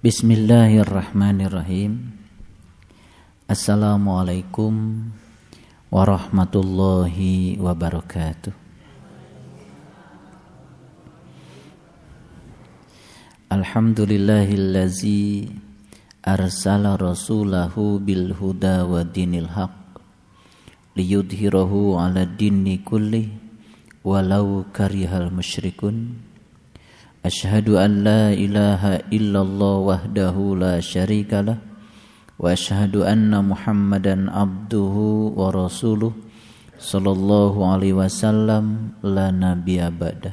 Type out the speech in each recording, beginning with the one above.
Bismillahirrahmanirrahim. Assalamualaikum warahmatullahi wabarakatuh. Alhamdulillahillazi arsala rasulahu bil huda wa dinil haq liyudhirahu ala kulli walau karihal musyrikun Ashhadu an la ilaha illallah wahdahu la syarika lah. Wa ashhadu anna muhammadan abduhu wa sallallahu alaihi la nabiyya ba'dah.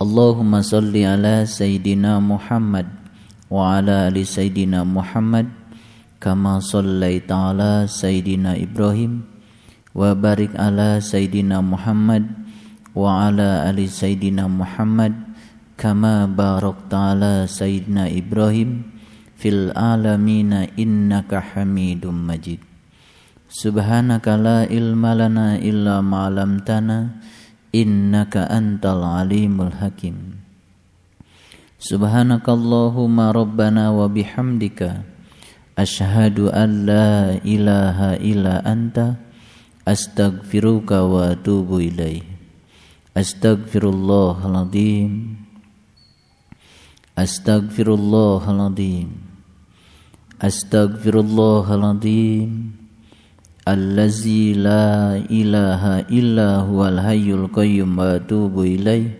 Allahumma salli ala Sayyidina Muhammad wa ala ali Sayyidina Muhammad kama sallaita ala Sayyidina Ibrahim wa barik ala Ala ali Sayyidina Muhammad kama barakta ala Sayyidina Ibrahim fil alamina innaka hamidum majid. Subhanaka la ilma lana illa ma'alamtana innaka antal alimul hakim. Subhanakallahumma rabbana wa bihamdika Ashhadu an la ilaha illa anta Astaghfiruka wa atubu ilaih Astaghfirullahaladzim. Astaghfirullahaladzim. Astaghfirullahaladzim. Allazi la ilaha illa huwal hayyul qayyum wa atubu ilaih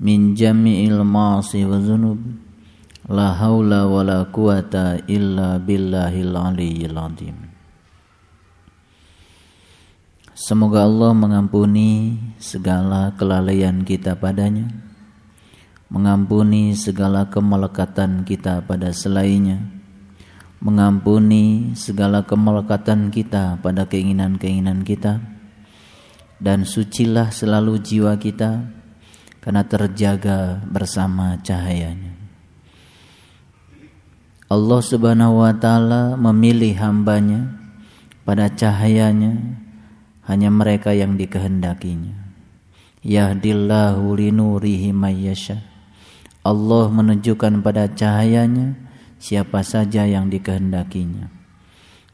min jami'il wa dhunub. La haula wa la quwata illa billahil aliyyil azim Semoga Allah mengampuni segala kelalaian kita padanya mengampuni segala kemelekatan kita pada selainnya mengampuni segala kemelekatan kita pada keinginan-keinginan kita dan sucilah selalu jiwa kita karena terjaga bersama cahayanya. Allah subhanahu wa ta'ala memilih hambanya pada cahayanya hanya mereka yang dikehendakinya yahdillahu linurihi mayyasha Allah menunjukkan pada cahayanya siapa saja yang dikehendakinya.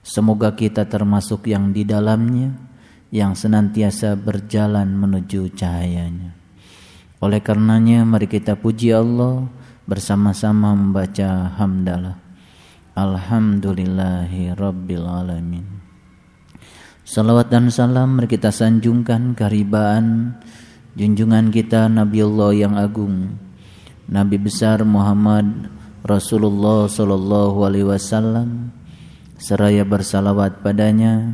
Semoga kita termasuk yang di dalamnya yang senantiasa berjalan menuju cahayanya. Oleh karenanya mari kita puji Allah bersama-sama membaca hamdalah. Alhamdulillahi Rabbil Alamin. Salawat dan salam mari kita sanjungkan karibaan junjungan kita Nabi Allah yang agung Nabi besar Muhammad Rasulullah Sallallahu Alaihi Wasallam. Seraya bersalawat padanya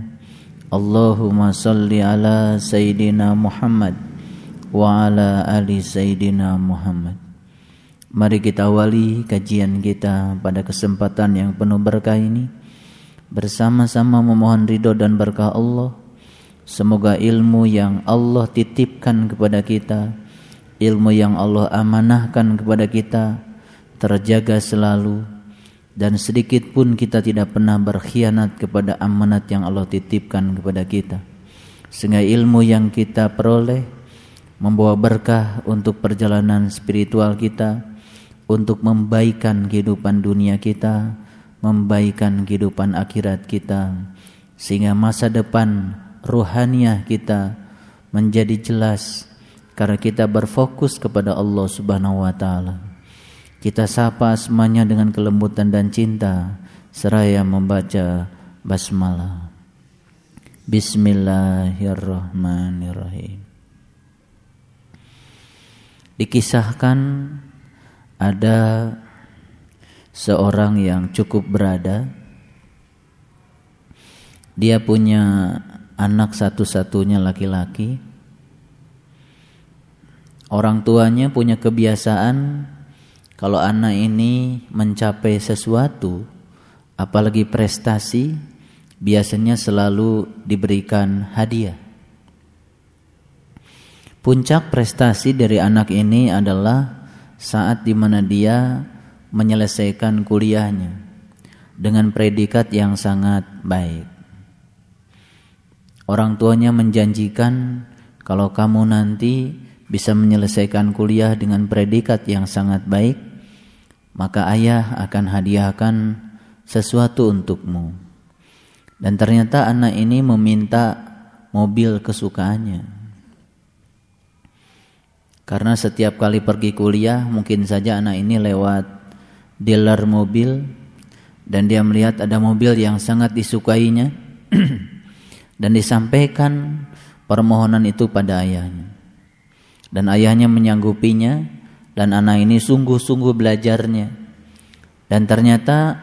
Allahumma salli ala Sayyidina Muhammad wa ala ali Sayyidina Muhammad. Mari kita awali kajian kita pada kesempatan yang penuh berkah ini bersama-sama memohon ridho dan berkah Allah. Semoga ilmu yang Allah titipkan kepada kita ilmu yang Allah amanahkan kepada kita terjaga selalu. Dan sedikit pun kita tidak pernah berkhianat kepada amanat yang Allah titipkan kepada kita. Sehingga ilmu yang kita peroleh membawa berkah untuk perjalanan spiritual kita untuk membaikan kehidupan dunia kita membaikan kehidupan akhirat kita sehingga masa depan ruhaniah kita menjadi jelas karena kita berfokus kepada Allah Subhanahu wa taala kita sapa semuanya dengan kelembutan dan cinta seraya membaca basmalah. Bismillahirrahmanirrahim. Dikisahkan ada seorang yang cukup berada. Dia punya anak satu-satunya laki-laki. Orang tuanya punya kebiasaan kalau anak ini mencapai sesuatu, apalagi prestasi, biasanya selalu diberikan hadiah. Puncak prestasi dari anak ini adalah saat di mana dia menyelesaikan kuliahnya dengan predikat yang sangat baik. Orang tuanya menjanjikan kalau kamu nanti bisa menyelesaikan kuliah dengan predikat yang sangat baik, maka ayah akan hadiahkan sesuatu untukmu. Dan ternyata anak ini meminta mobil kesukaannya. Karena setiap kali pergi kuliah mungkin saja anak ini lewat dealer mobil dan dia melihat ada mobil yang sangat disukainya dan disampaikan permohonan itu pada ayahnya. Dan ayahnya menyanggupinya dan anak ini sungguh-sungguh belajarnya. Dan ternyata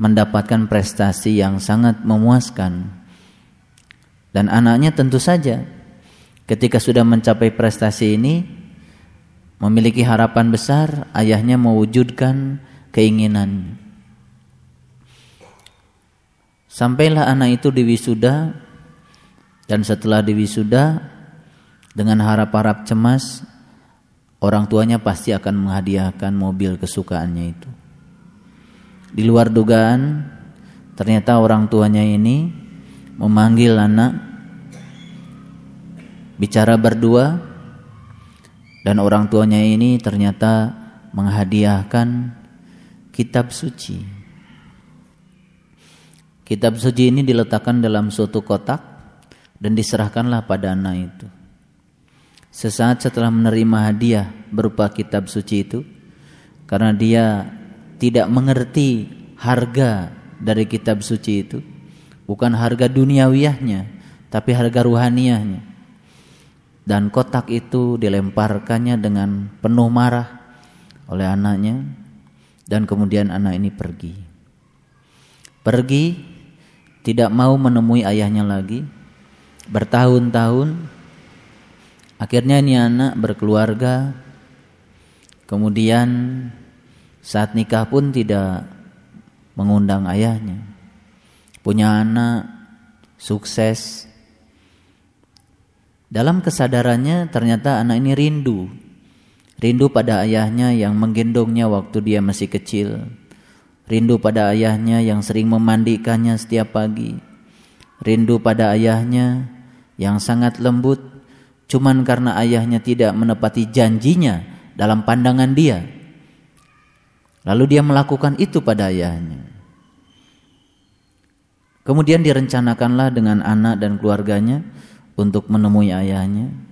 mendapatkan prestasi yang sangat memuaskan. Dan anaknya tentu saja ketika sudah mencapai prestasi ini memiliki harapan besar ayahnya mewujudkan keinginan. Sampailah anak itu di wisuda dan setelah di wisuda dengan harap-harap cemas orang tuanya pasti akan menghadiahkan mobil kesukaannya itu. Di luar dugaan, ternyata orang tuanya ini memanggil anak bicara berdua dan orang tuanya ini ternyata menghadiahkan kitab suci. Kitab suci ini diletakkan dalam suatu kotak dan diserahkanlah pada anak itu. Sesaat setelah menerima hadiah berupa kitab suci itu, karena dia tidak mengerti harga dari kitab suci itu, bukan harga duniawiahnya, tapi harga ruhaniahnya. Dan kotak itu dilemparkannya dengan penuh marah oleh anaknya, dan kemudian anak ini pergi. Pergi, tidak mau menemui ayahnya lagi, bertahun-tahun Akhirnya ini anak berkeluarga, kemudian saat nikah pun tidak mengundang ayahnya. Punya anak, sukses. Dalam kesadarannya ternyata anak ini rindu. Rindu pada ayahnya yang menggendongnya waktu dia masih kecil. Rindu pada ayahnya yang sering memandikannya setiap pagi. Rindu pada ayahnya yang sangat lembut cuman karena ayahnya tidak menepati janjinya dalam pandangan dia. Lalu dia melakukan itu pada ayahnya. Kemudian direncanakanlah dengan anak dan keluarganya untuk menemui ayahnya.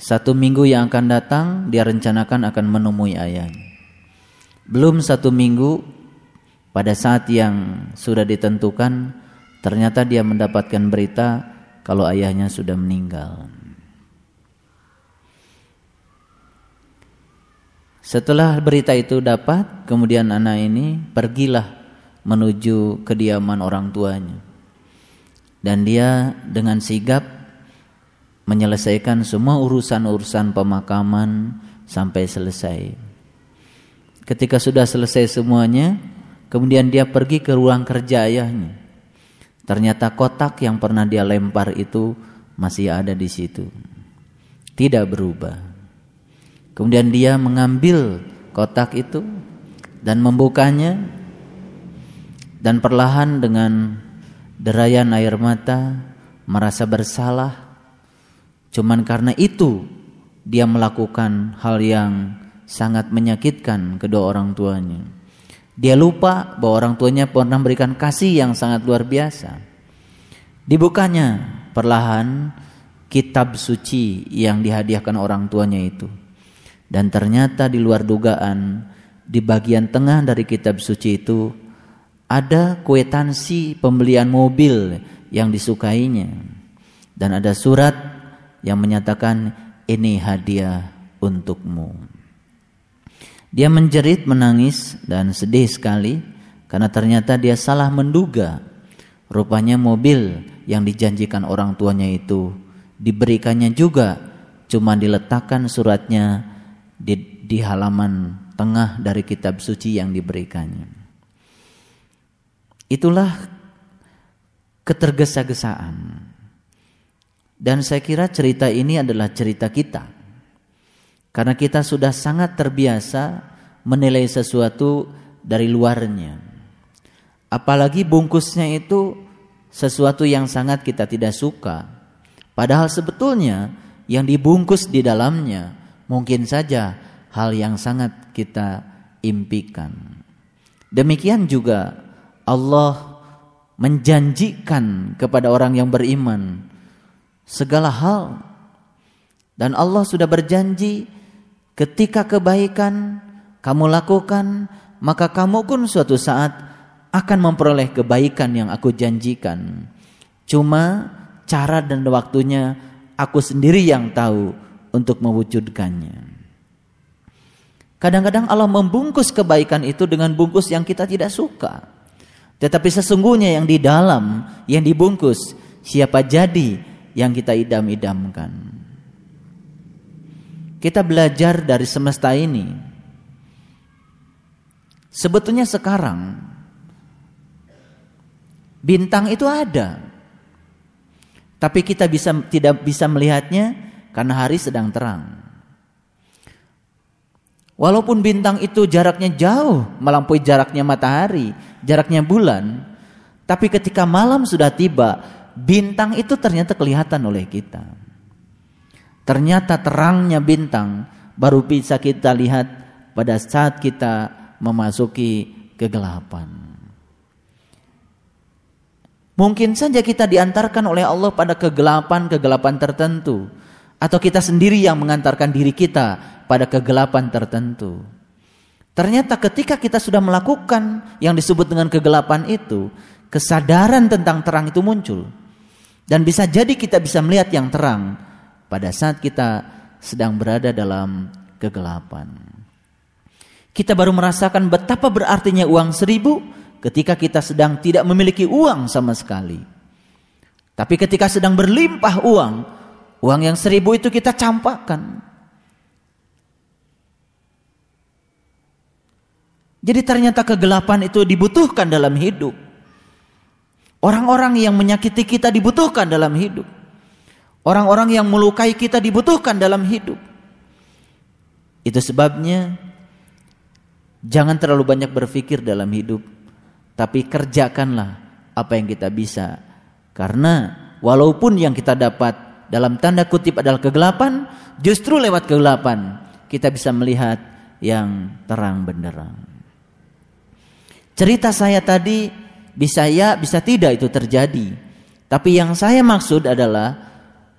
Satu minggu yang akan datang dia rencanakan akan menemui ayahnya. Belum satu minggu pada saat yang sudah ditentukan ternyata dia mendapatkan berita kalau ayahnya sudah meninggal. Setelah berita itu dapat, kemudian anak ini pergilah menuju kediaman orang tuanya. Dan dia dengan sigap menyelesaikan semua urusan-urusan pemakaman sampai selesai. Ketika sudah selesai semuanya, kemudian dia pergi ke ruang kerja ayahnya. Ternyata kotak yang pernah dia lempar itu masih ada di situ. Tidak berubah. Kemudian dia mengambil kotak itu dan membukanya dan perlahan dengan derayan air mata merasa bersalah cuman karena itu dia melakukan hal yang sangat menyakitkan kedua orang tuanya. Dia lupa bahwa orang tuanya pernah memberikan kasih yang sangat luar biasa. Dibukanya perlahan kitab suci yang dihadiahkan orang tuanya itu. Dan ternyata di luar dugaan di bagian tengah dari kitab suci itu ada kwetansi pembelian mobil yang disukainya. Dan ada surat yang menyatakan ini hadiah untukmu. Dia menjerit, menangis dan sedih sekali karena ternyata dia salah menduga. Rupanya mobil yang dijanjikan orang tuanya itu diberikannya juga cuma diletakkan suratnya di, di halaman tengah dari kitab suci yang diberikannya. Itulah ketergesa-gesaan. Dan saya kira cerita ini adalah cerita kita karena kita sudah sangat terbiasa menilai sesuatu dari luarnya. Apalagi bungkusnya itu sesuatu yang sangat kita tidak suka. Padahal sebetulnya yang dibungkus di dalamnya mungkin saja hal yang sangat kita impikan. Demikian juga Allah menjanjikan kepada orang yang beriman segala hal dan Allah sudah berjanji ketika kebaikan kamu lakukan maka kamu pun suatu saat akan memperoleh kebaikan yang aku janjikan. Cuma cara dan waktunya aku sendiri yang tahu untuk mewujudkannya. Kadang-kadang Allah membungkus kebaikan itu dengan bungkus yang kita tidak suka. Tetapi sesungguhnya yang di dalam, yang dibungkus, siapa jadi yang kita idam-idamkan. Kita belajar dari semesta ini. Sebetulnya sekarang bintang itu ada. Tapi kita bisa tidak bisa melihatnya karena hari sedang terang. Walaupun bintang itu jaraknya jauh melampaui jaraknya matahari, jaraknya bulan, tapi ketika malam sudah tiba, bintang itu ternyata kelihatan oleh kita. Ternyata terangnya bintang baru bisa kita lihat pada saat kita memasuki kegelapan. Mungkin saja kita diantarkan oleh Allah pada kegelapan-kegelapan tertentu atau kita sendiri yang mengantarkan diri kita pada kegelapan tertentu. Ternyata ketika kita sudah melakukan yang disebut dengan kegelapan itu, kesadaran tentang terang itu muncul. Dan bisa jadi kita bisa melihat yang terang pada saat kita sedang berada dalam kegelapan. Kita baru merasakan betapa berartinya uang seribu ketika kita sedang tidak memiliki uang sama sekali. Tapi ketika sedang berlimpah uang, Uang yang seribu itu kita campakkan. Jadi ternyata kegelapan itu dibutuhkan dalam hidup. Orang-orang yang menyakiti kita dibutuhkan dalam hidup. Orang-orang yang melukai kita dibutuhkan dalam hidup. Itu sebabnya jangan terlalu banyak berpikir dalam hidup, tapi kerjakanlah apa yang kita bisa. Karena walaupun yang kita dapat dalam tanda kutip adalah kegelapan, justru lewat kegelapan kita bisa melihat yang terang benderang. Cerita saya tadi bisa ya, bisa tidak itu terjadi. Tapi yang saya maksud adalah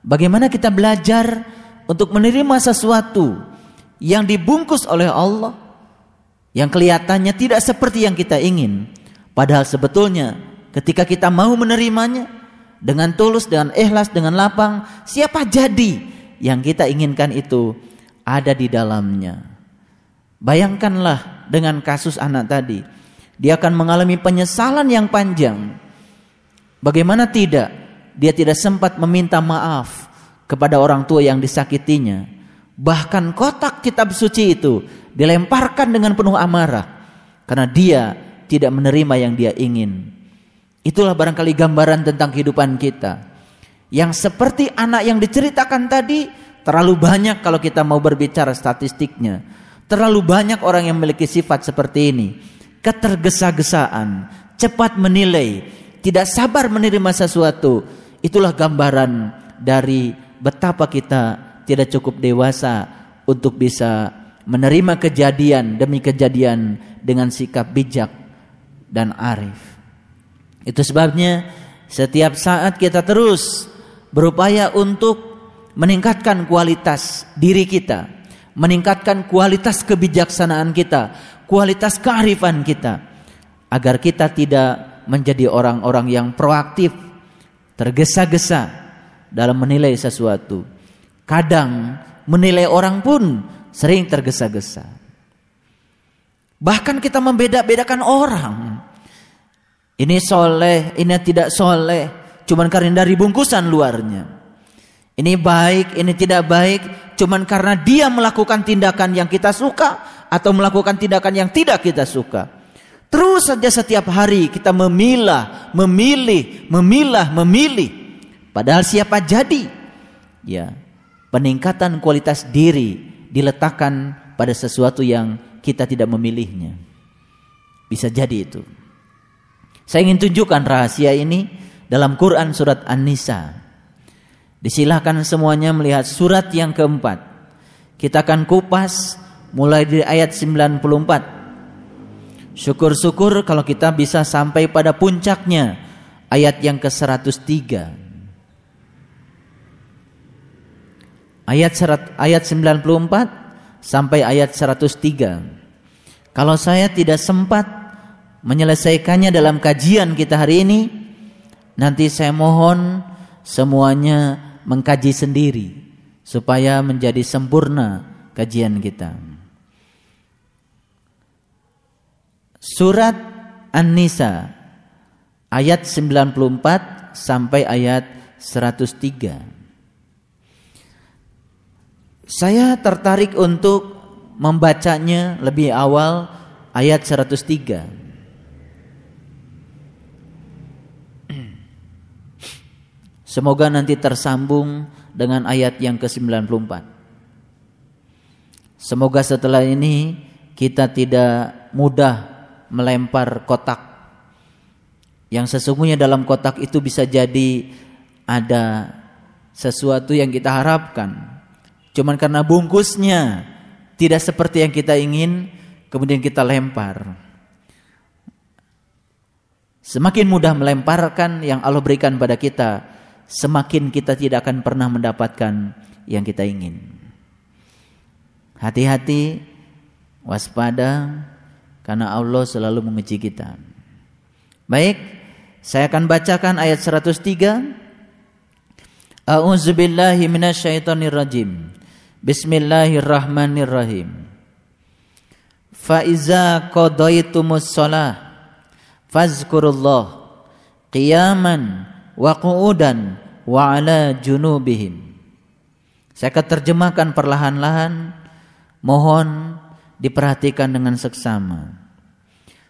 bagaimana kita belajar untuk menerima sesuatu yang dibungkus oleh Allah yang kelihatannya tidak seperti yang kita ingin. Padahal sebetulnya ketika kita mau menerimanya dengan tulus, dengan ikhlas, dengan lapang, siapa jadi yang kita inginkan itu ada di dalamnya. Bayangkanlah dengan kasus anak tadi, dia akan mengalami penyesalan yang panjang. Bagaimana tidak? Dia tidak sempat meminta maaf kepada orang tua yang disakitinya. Bahkan kotak kitab suci itu dilemparkan dengan penuh amarah karena dia tidak menerima yang dia ingin. Itulah barangkali gambaran tentang kehidupan kita. Yang seperti anak yang diceritakan tadi terlalu banyak kalau kita mau berbicara statistiknya. Terlalu banyak orang yang memiliki sifat seperti ini. Ketergesa-gesaan, cepat menilai, tidak sabar menerima sesuatu. Itulah gambaran dari betapa kita tidak cukup dewasa untuk bisa menerima kejadian demi kejadian dengan sikap bijak dan arif. Itu sebabnya setiap saat kita terus berupaya untuk meningkatkan kualitas diri kita, meningkatkan kualitas kebijaksanaan kita, kualitas kearifan kita agar kita tidak menjadi orang-orang yang proaktif, tergesa-gesa dalam menilai sesuatu. Kadang menilai orang pun sering tergesa-gesa. Bahkan kita membeda-bedakan orang. Ini soleh, ini tidak soleh. Cuman karena dari bungkusan luarnya. Ini baik, ini tidak baik. Cuman karena dia melakukan tindakan yang kita suka. Atau melakukan tindakan yang tidak kita suka. Terus saja setiap hari kita memilah, memilih, memilah, memilih. Padahal siapa jadi? Ya, peningkatan kualitas diri diletakkan pada sesuatu yang kita tidak memilihnya. Bisa jadi itu. Saya ingin tunjukkan rahasia ini dalam Quran surat An-Nisa. Disilahkan semuanya melihat surat yang keempat. Kita akan kupas mulai dari ayat 94. Syukur-syukur kalau kita bisa sampai pada puncaknya ayat yang ke-103. Ayat ayat 94 sampai ayat 103. Kalau saya tidak sempat menyelesaikannya dalam kajian kita hari ini, nanti saya mohon semuanya mengkaji sendiri supaya menjadi sempurna kajian kita. Surat An-Nisa ayat 94 sampai ayat 103. Saya tertarik untuk membacanya lebih awal ayat 103. Semoga nanti tersambung dengan ayat yang ke-94. Semoga setelah ini kita tidak mudah melempar kotak yang sesungguhnya dalam kotak itu bisa jadi ada sesuatu yang kita harapkan Cuman karena bungkusnya tidak seperti yang kita ingin, kemudian kita lempar. Semakin mudah melemparkan yang Allah berikan pada kita, semakin kita tidak akan pernah mendapatkan yang kita ingin. Hati-hati, waspada, karena Allah selalu menguji kita. Baik, saya akan bacakan ayat 103. A'udzubillahi minasyaitonirrajim. Bismillahirrahmanirrahim. Fa iza qadaitumus shalah fazkurullah qiyaman wa qu'udan wa ala junubihim. Saya akan terjemahkan perlahan-lahan. Mohon diperhatikan dengan seksama.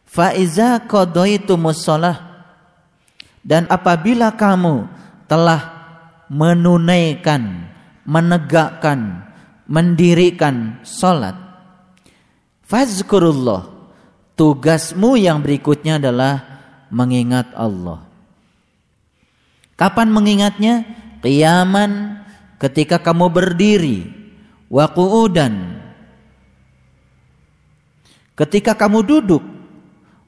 Fa iza qadaitumus shalah dan apabila kamu telah menunaikan, menegakkan mendirikan salat fazkurullah tugasmu yang berikutnya adalah mengingat Allah kapan mengingatnya qiyaman ketika kamu berdiri wa qu'udan ketika kamu duduk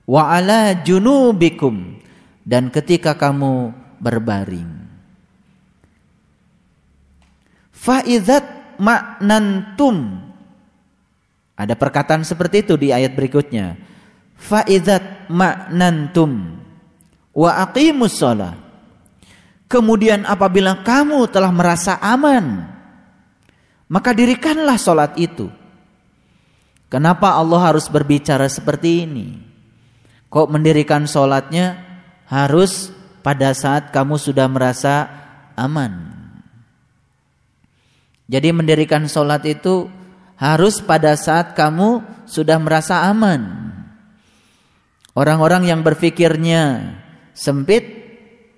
wa ala junubikum dan ketika kamu berbaring faizat maknantum. Ada perkataan seperti itu di ayat berikutnya. Faidat maknantum wa aqimus shalah. Kemudian apabila kamu telah merasa aman, maka dirikanlah salat itu. Kenapa Allah harus berbicara seperti ini? Kok mendirikan salatnya harus pada saat kamu sudah merasa aman? Jadi mendirikan sholat itu harus pada saat kamu sudah merasa aman. Orang-orang yang berpikirnya sempit,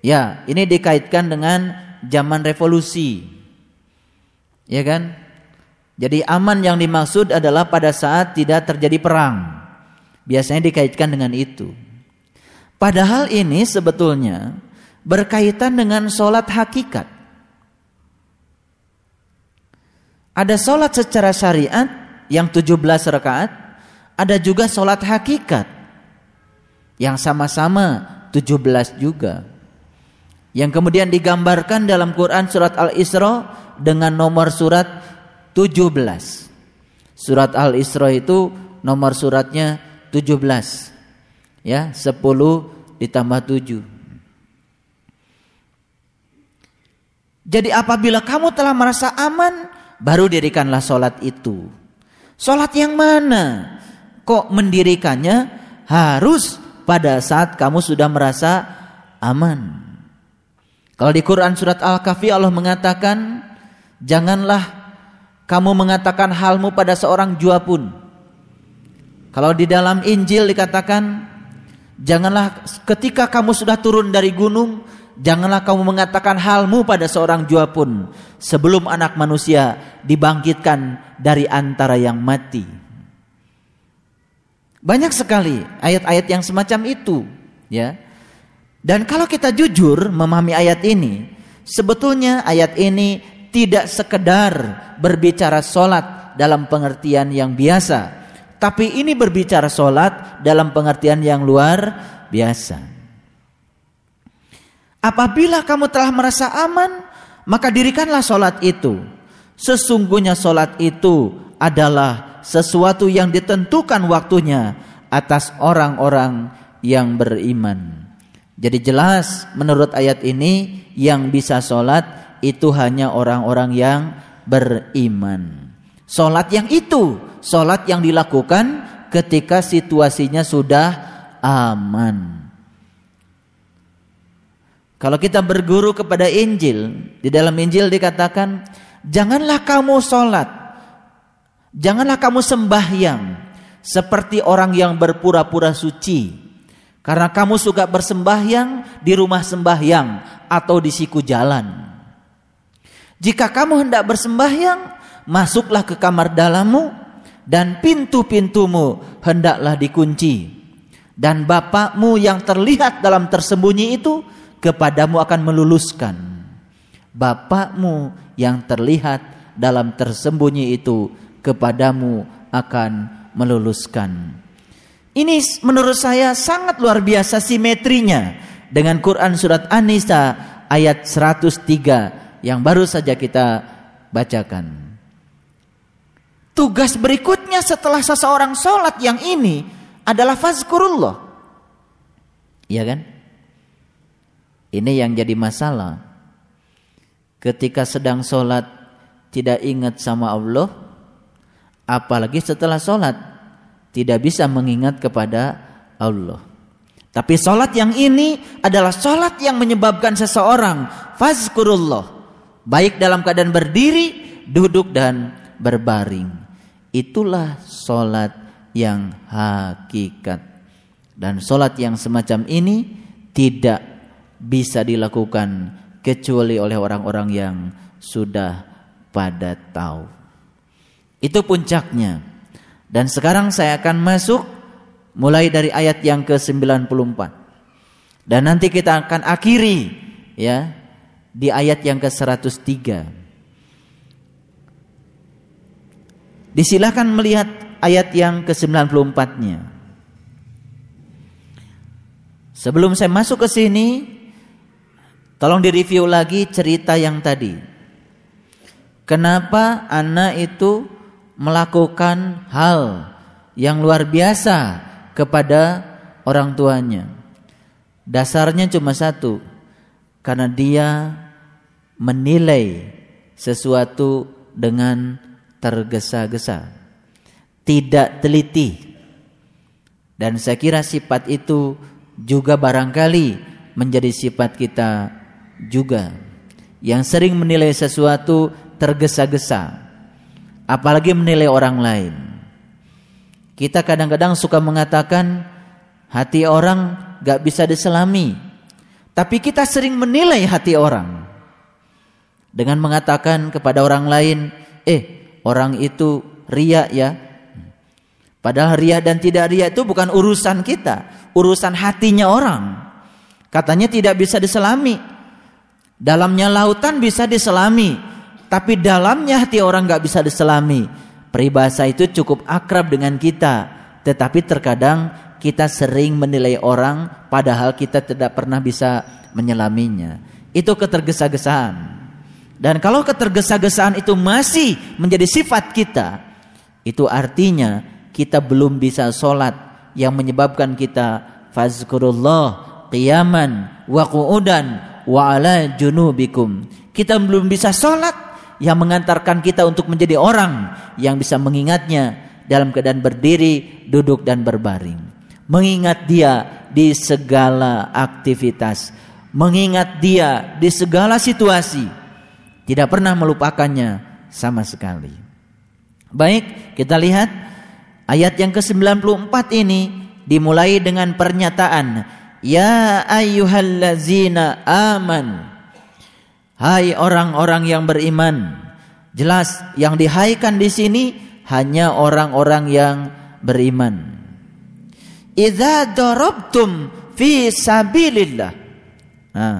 ya ini dikaitkan dengan zaman revolusi. Ya kan? Jadi aman yang dimaksud adalah pada saat tidak terjadi perang. Biasanya dikaitkan dengan itu. Padahal ini sebetulnya berkaitan dengan sholat hakikat. Ada sholat secara syariat yang 17 rakaat, ada juga sholat hakikat yang sama-sama 17 juga. Yang kemudian digambarkan dalam Quran surat Al-Isra dengan nomor surat 17. Surat Al-Isra itu nomor suratnya 17. Ya, 10 ditambah 7. Jadi apabila kamu telah merasa aman baru dirikanlah sholat itu. Sholat yang mana? Kok mendirikannya harus pada saat kamu sudah merasa aman. Kalau di Quran surat Al-Kahfi Allah mengatakan, janganlah kamu mengatakan halmu pada seorang jua pun. Kalau di dalam Injil dikatakan, janganlah ketika kamu sudah turun dari gunung, Janganlah kamu mengatakan halmu pada seorang jua pun sebelum anak manusia dibangkitkan dari antara yang mati. Banyak sekali ayat-ayat yang semacam itu, ya. Dan kalau kita jujur memahami ayat ini, sebetulnya ayat ini tidak sekedar berbicara solat dalam pengertian yang biasa. Tapi ini berbicara solat dalam pengertian yang luar biasa. Apabila kamu telah merasa aman, maka dirikanlah solat itu. Sesungguhnya solat itu adalah sesuatu yang ditentukan waktunya atas orang-orang yang beriman. Jadi jelas menurut ayat ini yang bisa solat itu hanya orang-orang yang beriman. Solat yang itu, solat yang dilakukan ketika situasinya sudah aman. Kalau kita berguru kepada Injil, di dalam Injil dikatakan, janganlah kamu solat, janganlah kamu sembahyang seperti orang yang berpura-pura suci karena kamu suka bersembahyang di rumah sembahyang atau di siku jalan. Jika kamu hendak bersembahyang, masuklah ke kamar dalammu dan pintu-pintumu hendaklah dikunci. Dan bapakmu yang terlihat dalam tersembunyi itu kepadamu akan meluluskan. Bapakmu yang terlihat dalam tersembunyi itu kepadamu akan meluluskan. Ini menurut saya sangat luar biasa simetrinya dengan Quran surat An-Nisa ayat 103 yang baru saja kita bacakan. Tugas berikutnya setelah seseorang sholat yang ini adalah fazkurullah. Iya kan? Ini yang jadi masalah. Ketika sedang sholat tidak ingat sama Allah, apalagi setelah sholat tidak bisa mengingat kepada Allah. Tapi solat yang ini adalah solat yang menyebabkan seseorang fazkurullah. Baik dalam keadaan berdiri, duduk dan berbaring. Itulah solat yang hakikat. Dan solat yang semacam ini tidak bisa dilakukan kecuali oleh orang-orang yang sudah pada tahu. Itu puncaknya. Dan sekarang saya akan masuk mulai dari ayat yang ke-94. Dan nanti kita akan akhiri ya di ayat yang ke-103. Disilahkan melihat ayat yang ke-94-nya. Sebelum saya masuk ke sini, tolong direview lagi cerita yang tadi. Kenapa anak itu melakukan hal yang luar biasa kepada orang tuanya. Dasarnya cuma satu, karena dia menilai sesuatu dengan tergesa-gesa, tidak teliti. Dan saya kira sifat itu juga barangkali menjadi sifat kita juga yang sering menilai sesuatu tergesa-gesa apalagi menilai orang lain. Kita kadang-kadang suka mengatakan hati orang gak bisa diselami, tapi kita sering menilai hati orang dengan mengatakan kepada orang lain, eh orang itu ria ya. Padahal ria dan tidak ria itu bukan urusan kita, urusan hatinya orang. Katanya tidak bisa diselami. Dalamnya lautan bisa diselami, tapi dalamnya hati orang nggak bisa diselami. Peribahasa itu cukup akrab dengan kita, tetapi terkadang kita sering menilai orang padahal kita tidak pernah bisa menyelaminya. Itu ketergesa-gesaan. Dan kalau ketergesa-gesaan itu masih menjadi sifat kita, itu artinya kita belum bisa sholat yang menyebabkan kita fazkurullah qiyaman wa qu'udan wa ala junubikum. Kita belum bisa sholat yang mengantarkan kita untuk menjadi orang yang bisa mengingatnya dalam keadaan berdiri, duduk dan berbaring. Mengingat dia di segala aktivitas, mengingat dia di segala situasi, tidak pernah melupakannya sama sekali. Baik, kita lihat ayat yang ke-94 ini dimulai dengan pernyataan Ya ayyuhallazina aman Hai orang-orang yang beriman. Jelas yang dihaikan di sini hanya orang-orang yang beriman. Idza darabtum fi sabilillah. Nah,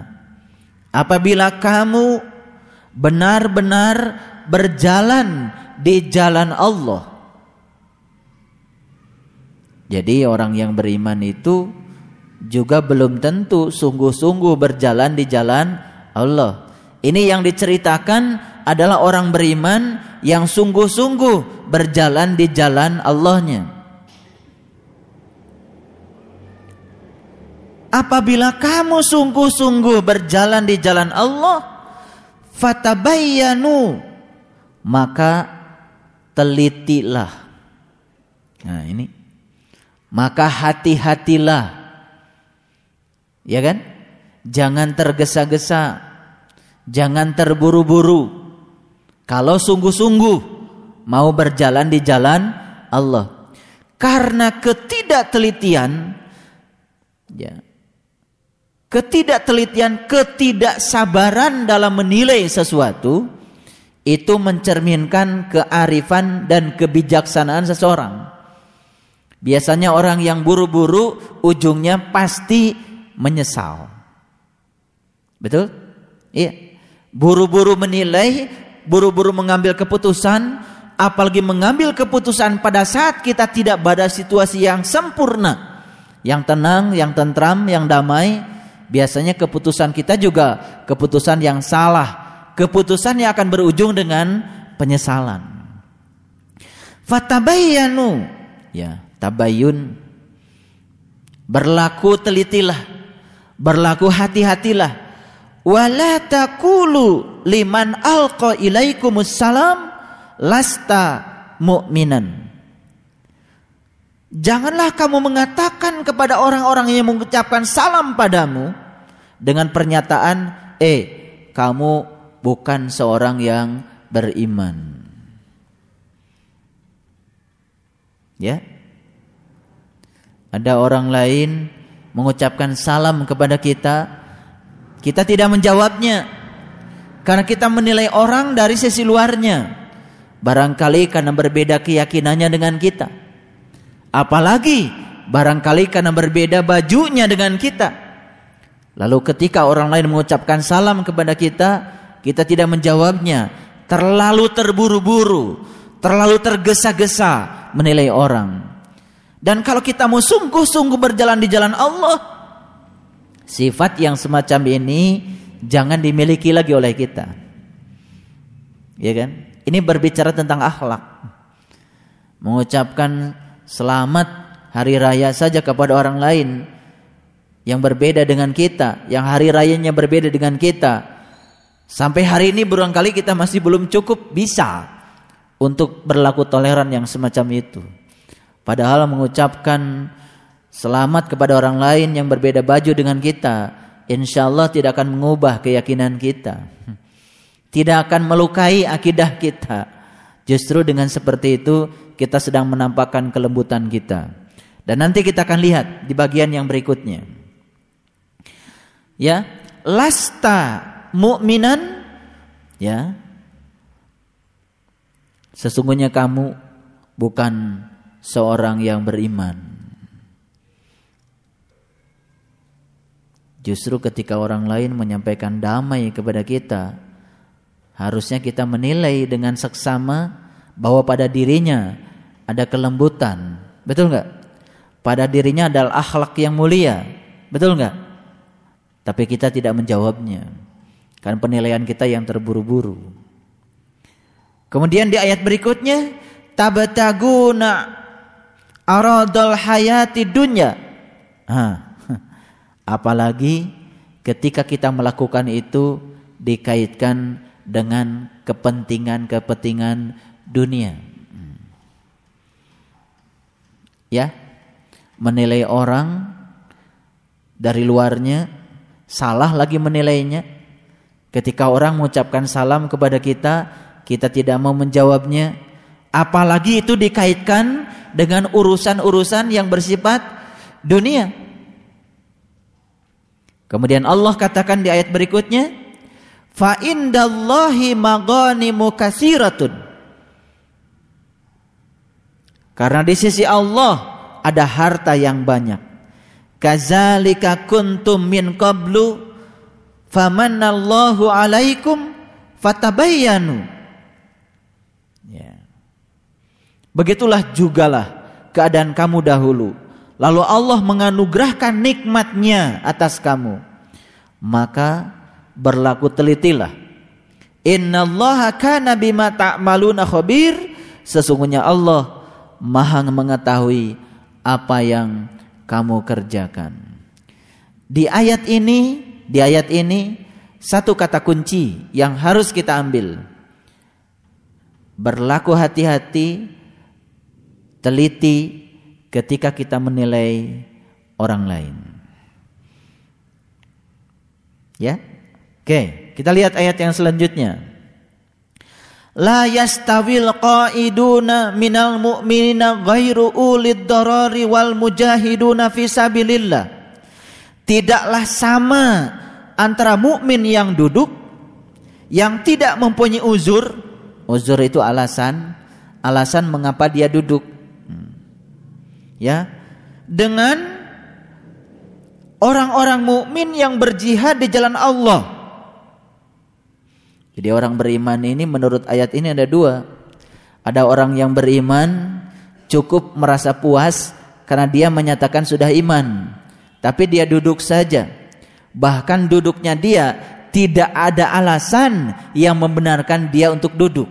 apabila kamu benar-benar berjalan di jalan Allah. Jadi orang yang beriman itu juga belum tentu sungguh-sungguh berjalan di jalan Allah. Ini yang diceritakan adalah orang beriman yang sungguh-sungguh berjalan di jalan Allahnya. Apabila kamu sungguh-sungguh berjalan di jalan Allah, fatabayyanu maka telitilah. Nah, ini maka hati-hatilah. Ya kan? Jangan tergesa-gesa. Jangan terburu-buru. Kalau sungguh-sungguh mau berjalan di jalan Allah. Karena ketidaktelitian ya. Ketidaktelitian, ketidaksabaran dalam menilai sesuatu itu mencerminkan kearifan dan kebijaksanaan seseorang. Biasanya orang yang buru-buru ujungnya pasti menyesal. Betul? Iya. Buru-buru menilai, buru-buru mengambil keputusan, apalagi mengambil keputusan pada saat kita tidak pada situasi yang sempurna, yang tenang, yang tentram, yang damai, biasanya keputusan kita juga keputusan yang salah, keputusan yang akan berujung dengan penyesalan. Fatabayyanu, ya tabayun berlaku telitilah. Berlaku hati-hatilah wala liman alqa ilaikumus salam lasta mu'minan Janganlah kamu mengatakan kepada orang-orang yang mengucapkan salam padamu dengan pernyataan, "Eh, kamu bukan seorang yang beriman." Ya, ada orang lain mengucapkan salam kepada kita, kita tidak menjawabnya karena kita menilai orang dari sisi luarnya. Barangkali karena berbeda keyakinannya dengan kita. Apalagi barangkali karena berbeda bajunya dengan kita. Lalu ketika orang lain mengucapkan salam kepada kita, kita tidak menjawabnya. Terlalu terburu-buru, terlalu tergesa-gesa menilai orang. Dan kalau kita mau sungguh-sungguh berjalan di jalan Allah, sifat yang semacam ini jangan dimiliki lagi oleh kita. Ya kan? Ini berbicara tentang akhlak. Mengucapkan selamat hari raya saja kepada orang lain yang berbeda dengan kita, yang hari rayanya berbeda dengan kita. Sampai hari ini barangkali kita masih belum cukup bisa untuk berlaku toleran yang semacam itu. Padahal mengucapkan selamat kepada orang lain yang berbeda baju dengan kita, insya Allah tidak akan mengubah keyakinan kita. Tidak akan melukai akidah kita. Justru dengan seperti itu kita sedang menampakkan kelembutan kita. Dan nanti kita akan lihat di bagian yang berikutnya. Ya, lasta mu'minan ya. Sesungguhnya kamu bukan seorang yang beriman. Justru ketika orang lain menyampaikan damai kepada kita, harusnya kita menilai dengan seksama bahwa pada dirinya ada kelembutan. Betul nggak? Pada dirinya adalah akhlak yang mulia. Betul nggak? Tapi kita tidak menjawabnya. Karena penilaian kita yang terburu-buru. Kemudian di ayat berikutnya, tabtaguna aradul hayati dunya. Apalagi ketika kita melakukan itu dikaitkan dengan kepentingan-kepentingan dunia. Ya, menilai orang dari luarnya salah lagi menilainya. Ketika orang mengucapkan salam kepada kita, kita tidak mau menjawabnya, Apalagi itu dikaitkan dengan urusan-urusan yang bersifat dunia. Kemudian Allah katakan di ayat berikutnya, fa indallahi maghanimu katsiratun. Karena di sisi Allah ada harta yang banyak. Kazalika kuntum min qablu famanallahu alaikum fatabayyanu. Ya. Begitulah jugalah keadaan kamu dahulu. Lalu Allah menganugerahkan nikmatnya atas kamu. Maka berlaku telitilah. Innallaha kana bima ta'maluna khabir. Sesungguhnya Allah maha mengetahui apa yang kamu kerjakan. Di ayat ini, di ayat ini satu kata kunci yang harus kita ambil. Berlaku hati-hati teliti ketika kita menilai orang lain. Ya. Oke, kita lihat ayat yang selanjutnya. La yastawil qaiduna minal mu'minina ghairu ulid darari wal mujahiduna fi sabilillah. Tidaklah sama antara mukmin yang duduk yang tidak mempunyai uzur. Uzur itu alasan, alasan mengapa dia duduk ya dengan orang-orang mukmin yang berjihad di jalan Allah. Jadi orang beriman ini menurut ayat ini ada dua. Ada orang yang beriman cukup merasa puas karena dia menyatakan sudah iman. Tapi dia duduk saja. Bahkan duduknya dia tidak ada alasan yang membenarkan dia untuk duduk.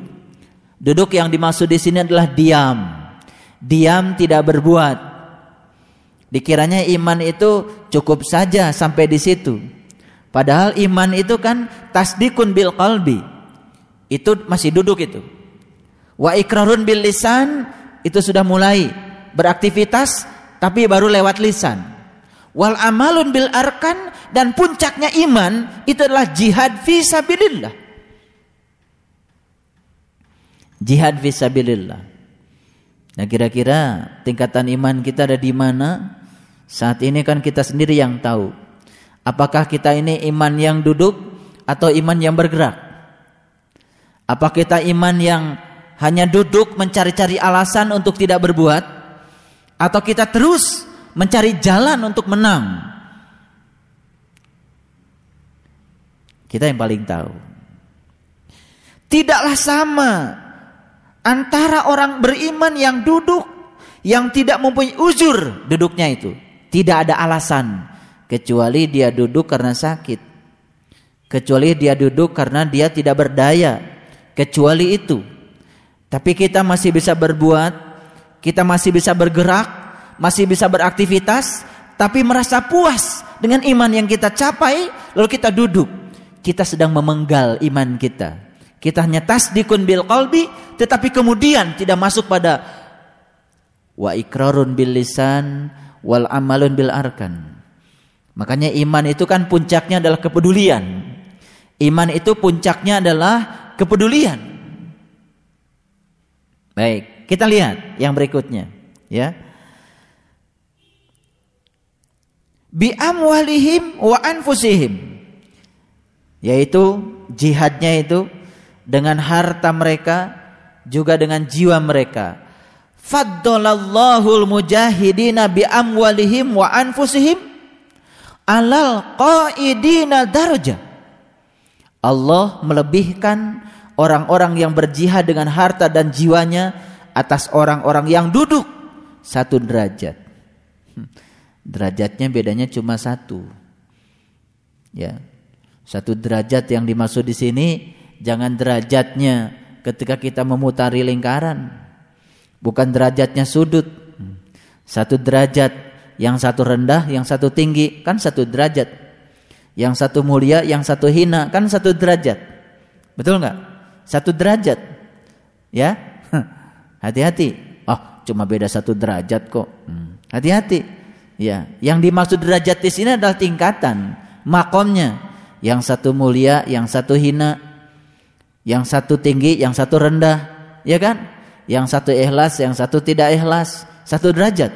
Duduk yang dimaksud di sini adalah diam diam tidak berbuat. Dikiranya iman itu cukup saja sampai di situ. Padahal iman itu kan tasdikun bil qalbi. Itu masih duduk itu. Wa ikrarun bil lisan itu sudah mulai beraktivitas tapi baru lewat lisan. Wal amalun bil arkan dan puncaknya iman itu adalah jihad fi sabilillah. Jihad fi sabilillah. Nah kira-kira tingkatan iman kita ada di mana? Saat ini kan kita sendiri yang tahu. Apakah kita ini iman yang duduk atau iman yang bergerak? Apa kita iman yang hanya duduk mencari-cari alasan untuk tidak berbuat? Atau kita terus mencari jalan untuk menang? Kita yang paling tahu. Tidaklah sama antara orang beriman yang duduk yang tidak mempunyai uzur duduknya itu. Tidak ada alasan kecuali dia duduk karena sakit. Kecuali dia duduk karena dia tidak berdaya. Kecuali itu. Tapi kita masih bisa berbuat, kita masih bisa bergerak, masih bisa beraktivitas, tapi merasa puas dengan iman yang kita capai, lalu kita duduk. Kita sedang memenggal iman kita. Kita hanya tasdikun bil qalbi tetapi kemudian tidak masuk pada wa ikrarun bil lisan wal amalun bil arkan. Makanya iman itu kan puncaknya adalah kepedulian. Iman itu puncaknya adalah kepedulian. Baik, kita lihat yang berikutnya, ya. Bi amwalihim wa anfusihim. Yaitu jihadnya itu dengan harta mereka juga dengan jiwa mereka. Faddalallahu mujahidina bi amwalihim wa anfusihim alal qaidina darja. Allah melebihkan orang-orang yang berjihad dengan harta dan jiwanya atas orang-orang yang duduk satu derajat. Hmm. Derajatnya bedanya cuma satu. Ya. Satu derajat yang dimaksud di sini Jangan derajatnya ketika kita memutari lingkaran. Bukan derajatnya sudut. Satu derajat, yang satu rendah, yang satu tinggi, kan satu derajat. Yang satu mulia, yang satu hina, kan satu derajat. Betul nggak? Satu derajat. Ya, hati-hati. Oh, cuma beda satu derajat kok. Hmm. Hati-hati. Ya, yang dimaksud derajat di sini adalah tingkatan, makomnya. Yang satu mulia, yang satu hina, yang satu tinggi, yang satu rendah, ya kan? Yang satu ikhlas, yang satu tidak ikhlas, satu derajat.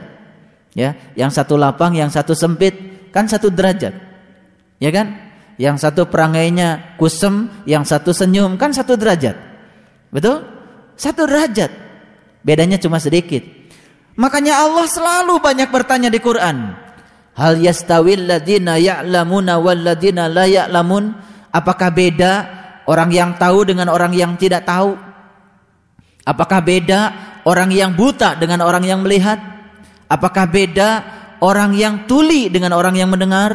Ya, yang satu lapang, yang satu sempit, kan satu derajat. Ya kan? Yang satu perangainya kusem, yang satu senyum, kan satu derajat. Betul? Satu derajat. Bedanya cuma sedikit. Makanya Allah selalu banyak bertanya di Quran. Hal yastawil ladina ya'lamuna wal ladina la ya'lamun? Apakah beda Orang yang tahu dengan orang yang tidak tahu. Apakah beda orang yang buta dengan orang yang melihat? Apakah beda orang yang tuli dengan orang yang mendengar?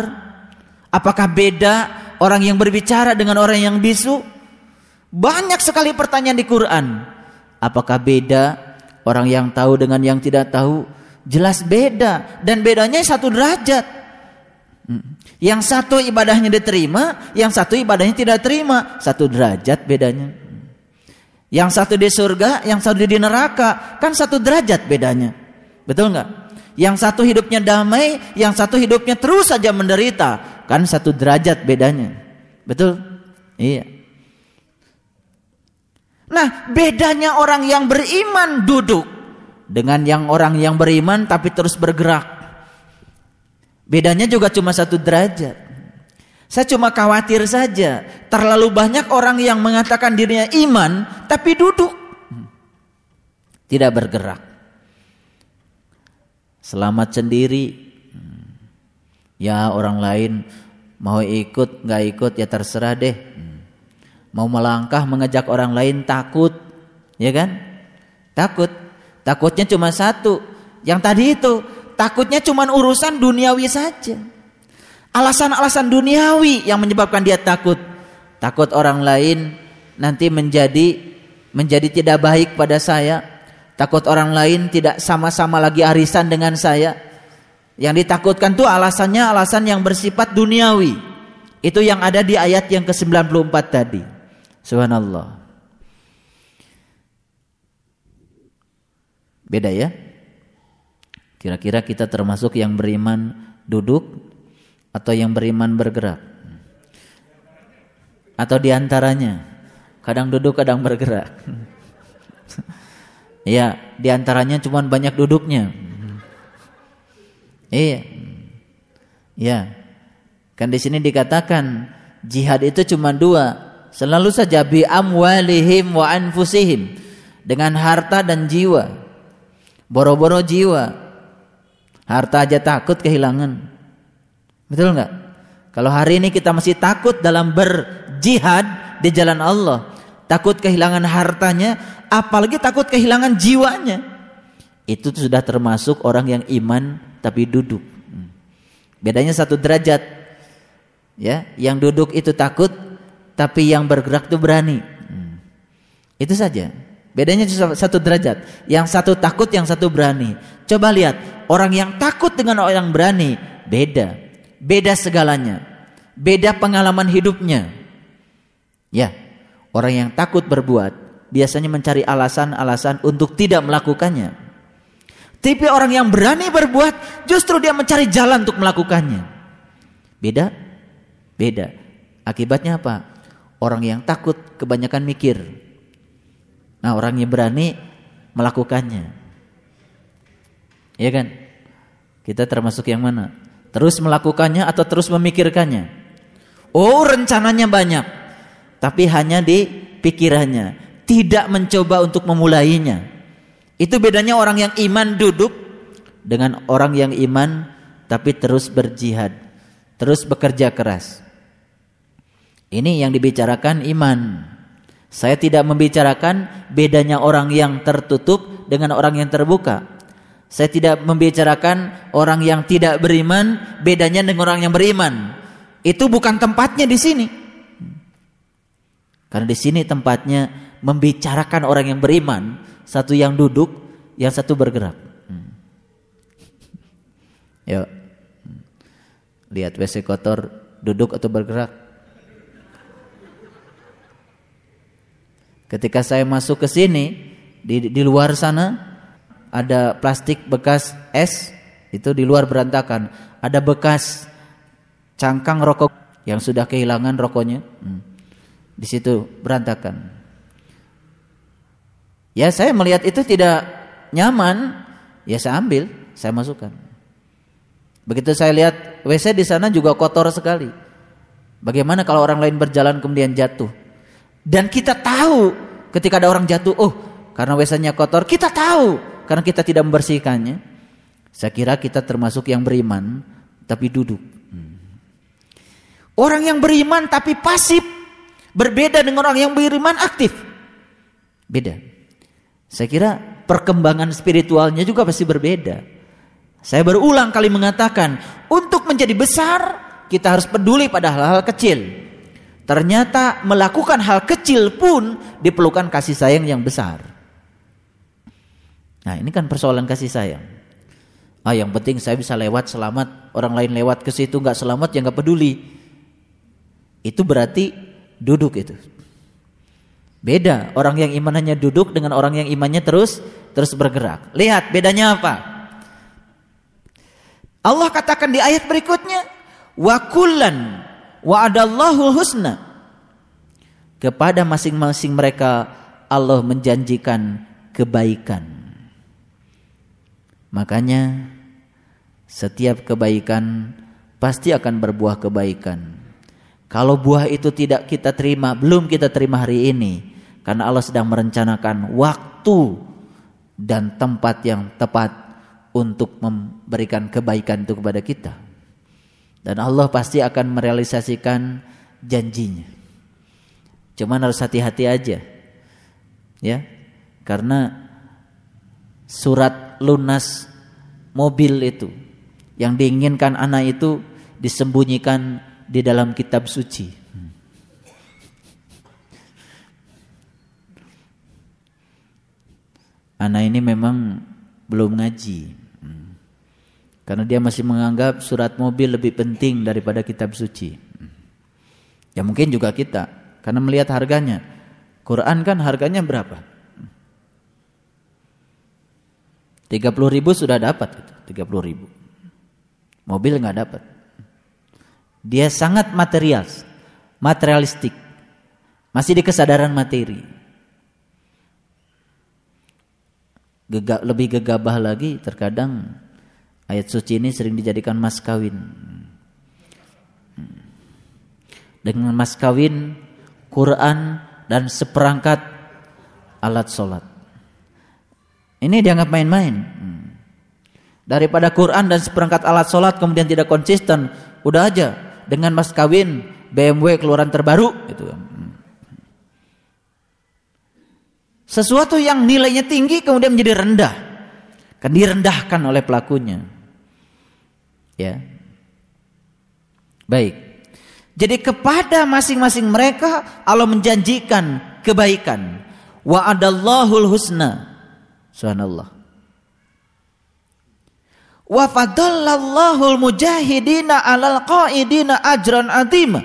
Apakah beda orang yang berbicara dengan orang yang bisu? Banyak sekali pertanyaan di Quran. Apakah beda orang yang tahu dengan yang tidak tahu? Jelas beda dan bedanya satu derajat. Yang satu ibadahnya diterima, yang satu ibadahnya tidak terima. Satu derajat bedanya. Yang satu di surga, yang satu di neraka, kan satu derajat bedanya. Betul nggak? Yang satu hidupnya damai, yang satu hidupnya terus saja menderita, kan satu derajat bedanya. Betul? Iya. Nah, bedanya orang yang beriman duduk dengan yang orang yang beriman tapi terus bergerak. Bedanya juga cuma satu derajat. Saya cuma khawatir saja, terlalu banyak orang yang mengatakan dirinya iman tapi duduk. Tidak bergerak. Selamat sendiri. Ya orang lain mau ikut nggak ikut ya terserah deh. Mau melangkah mengajak orang lain takut, ya kan? Takut. Takutnya cuma satu. Yang tadi itu, takutnya cuma urusan duniawi saja. Alasan-alasan duniawi yang menyebabkan dia takut. Takut orang lain nanti menjadi menjadi tidak baik pada saya. Takut orang lain tidak sama-sama lagi arisan dengan saya. Yang ditakutkan tuh alasannya alasan yang bersifat duniawi. Itu yang ada di ayat yang ke-94 tadi. Subhanallah. Beda ya? Kira-kira kita termasuk yang beriman duduk atau yang beriman bergerak? Atau di antaranya? Kadang duduk, kadang bergerak. ya, di antaranya cuma banyak duduknya. Iya. Ya. Kan di sini dikatakan jihad itu cuma dua, Selalu saja bi amwalihim wa anfusihim dengan harta dan jiwa. Boro-boro jiwa. Harta aja takut kehilangan. Betul nggak? Kalau hari ini kita masih takut dalam berjihad di jalan Allah, takut kehilangan hartanya, apalagi takut kehilangan jiwanya. Itu sudah termasuk orang yang iman tapi duduk. Bedanya satu derajat. Ya, yang duduk itu takut, tapi yang bergerak itu berani. Hmm. Itu saja. Bedanya satu derajat. Yang satu takut, yang satu berani. Coba lihat, orang yang takut dengan orang yang berani beda. Beda segalanya. Beda pengalaman hidupnya. Ya, orang yang takut berbuat biasanya mencari alasan-alasan untuk tidak melakukannya. Tapi orang yang berani berbuat justru dia mencari jalan untuk melakukannya. Beda? Beda. Akibatnya apa? Orang yang takut kebanyakan mikir. Nah, orang yang berani melakukannya. Iya kan? Kita termasuk yang mana? Terus melakukannya atau terus memikirkannya? Oh, rencananya banyak. Tapi hanya di pikirannya, tidak mencoba untuk memulainya. Itu bedanya orang yang iman duduk dengan orang yang iman tapi terus berjihad, terus bekerja keras. Ini yang dibicarakan iman. Saya tidak membicarakan bedanya orang yang tertutup dengan orang yang terbuka. Saya tidak membicarakan orang yang tidak beriman bedanya dengan orang yang beriman. Itu bukan tempatnya di sini. Karena di sini tempatnya membicarakan orang yang beriman, satu yang duduk, yang satu bergerak. Hmm. Yuk. Lihat WC kotor, duduk atau bergerak? Ketika saya masuk ke sini di, di luar sana ada plastik bekas es itu di luar berantakan. Ada bekas cangkang rokok yang sudah kehilangan rokoknya. Hmm. Di situ berantakan. Ya saya melihat itu tidak nyaman, ya saya ambil, saya masukkan. Begitu saya lihat WC di sana juga kotor sekali. Bagaimana kalau orang lain berjalan kemudian jatuh? Dan kita tahu ketika ada orang jatuh, oh karena wesanya kotor, kita tahu karena kita tidak membersihkannya. Saya kira kita termasuk yang beriman tapi duduk. Orang yang beriman tapi pasif berbeda dengan orang yang beriman aktif. Beda. Saya kira perkembangan spiritualnya juga pasti berbeda. Saya berulang kali mengatakan, untuk menjadi besar kita harus peduli pada hal-hal kecil. Ternyata melakukan hal kecil pun diperlukan kasih sayang yang besar. Nah, ini kan persoalan kasih sayang. Ah, yang penting saya bisa lewat selamat, orang lain lewat ke situ nggak selamat ya nggak peduli. Itu berarti duduk itu. Beda orang yang imannya duduk dengan orang yang imannya terus terus bergerak. Lihat bedanya apa? Allah katakan di ayat berikutnya, wa kullan wa'adallahu husna. Kepada masing-masing mereka Allah menjanjikan kebaikan. Makanya setiap kebaikan pasti akan berbuah kebaikan. Kalau buah itu tidak kita terima, belum kita terima hari ini, karena Allah sedang merencanakan waktu dan tempat yang tepat untuk memberikan kebaikan itu kepada kita. Dan Allah pasti akan merealisasikan janjinya. Cuman harus hati-hati aja. Ya. Karena surat lunas mobil itu yang diinginkan anak itu disembunyikan di dalam kitab suci. anak ini memang belum ngaji. Karena dia masih menganggap surat mobil lebih penting daripada kitab suci. Ya mungkin juga kita, karena melihat harganya. Quran kan harganya berapa? 30 hmm. ribu sudah dapat, 30 ribu. Mobil nggak dapat. Dia sangat material, materialistik, masih di kesadaran materi. Lebih gegabah lagi terkadang ayat suci ini sering dijadikan mas kawin. Dengan mas kawin Quran dan seperangkat alat sholat. Ini dianggap main-main. Daripada Quran dan seperangkat alat sholat kemudian tidak konsisten, udah aja dengan mas kawin BMW keluaran terbaru gitu. Sesuatu yang nilainya tinggi kemudian menjadi rendah. Kan direndahkan oleh pelakunya. Ya. Baik. Jadi kepada masing-masing mereka Allah menjanjikan kebaikan. Wa adallahul husna. Subhanallah. Wa fadallallahul mujahidina alal qaidina ajran azima.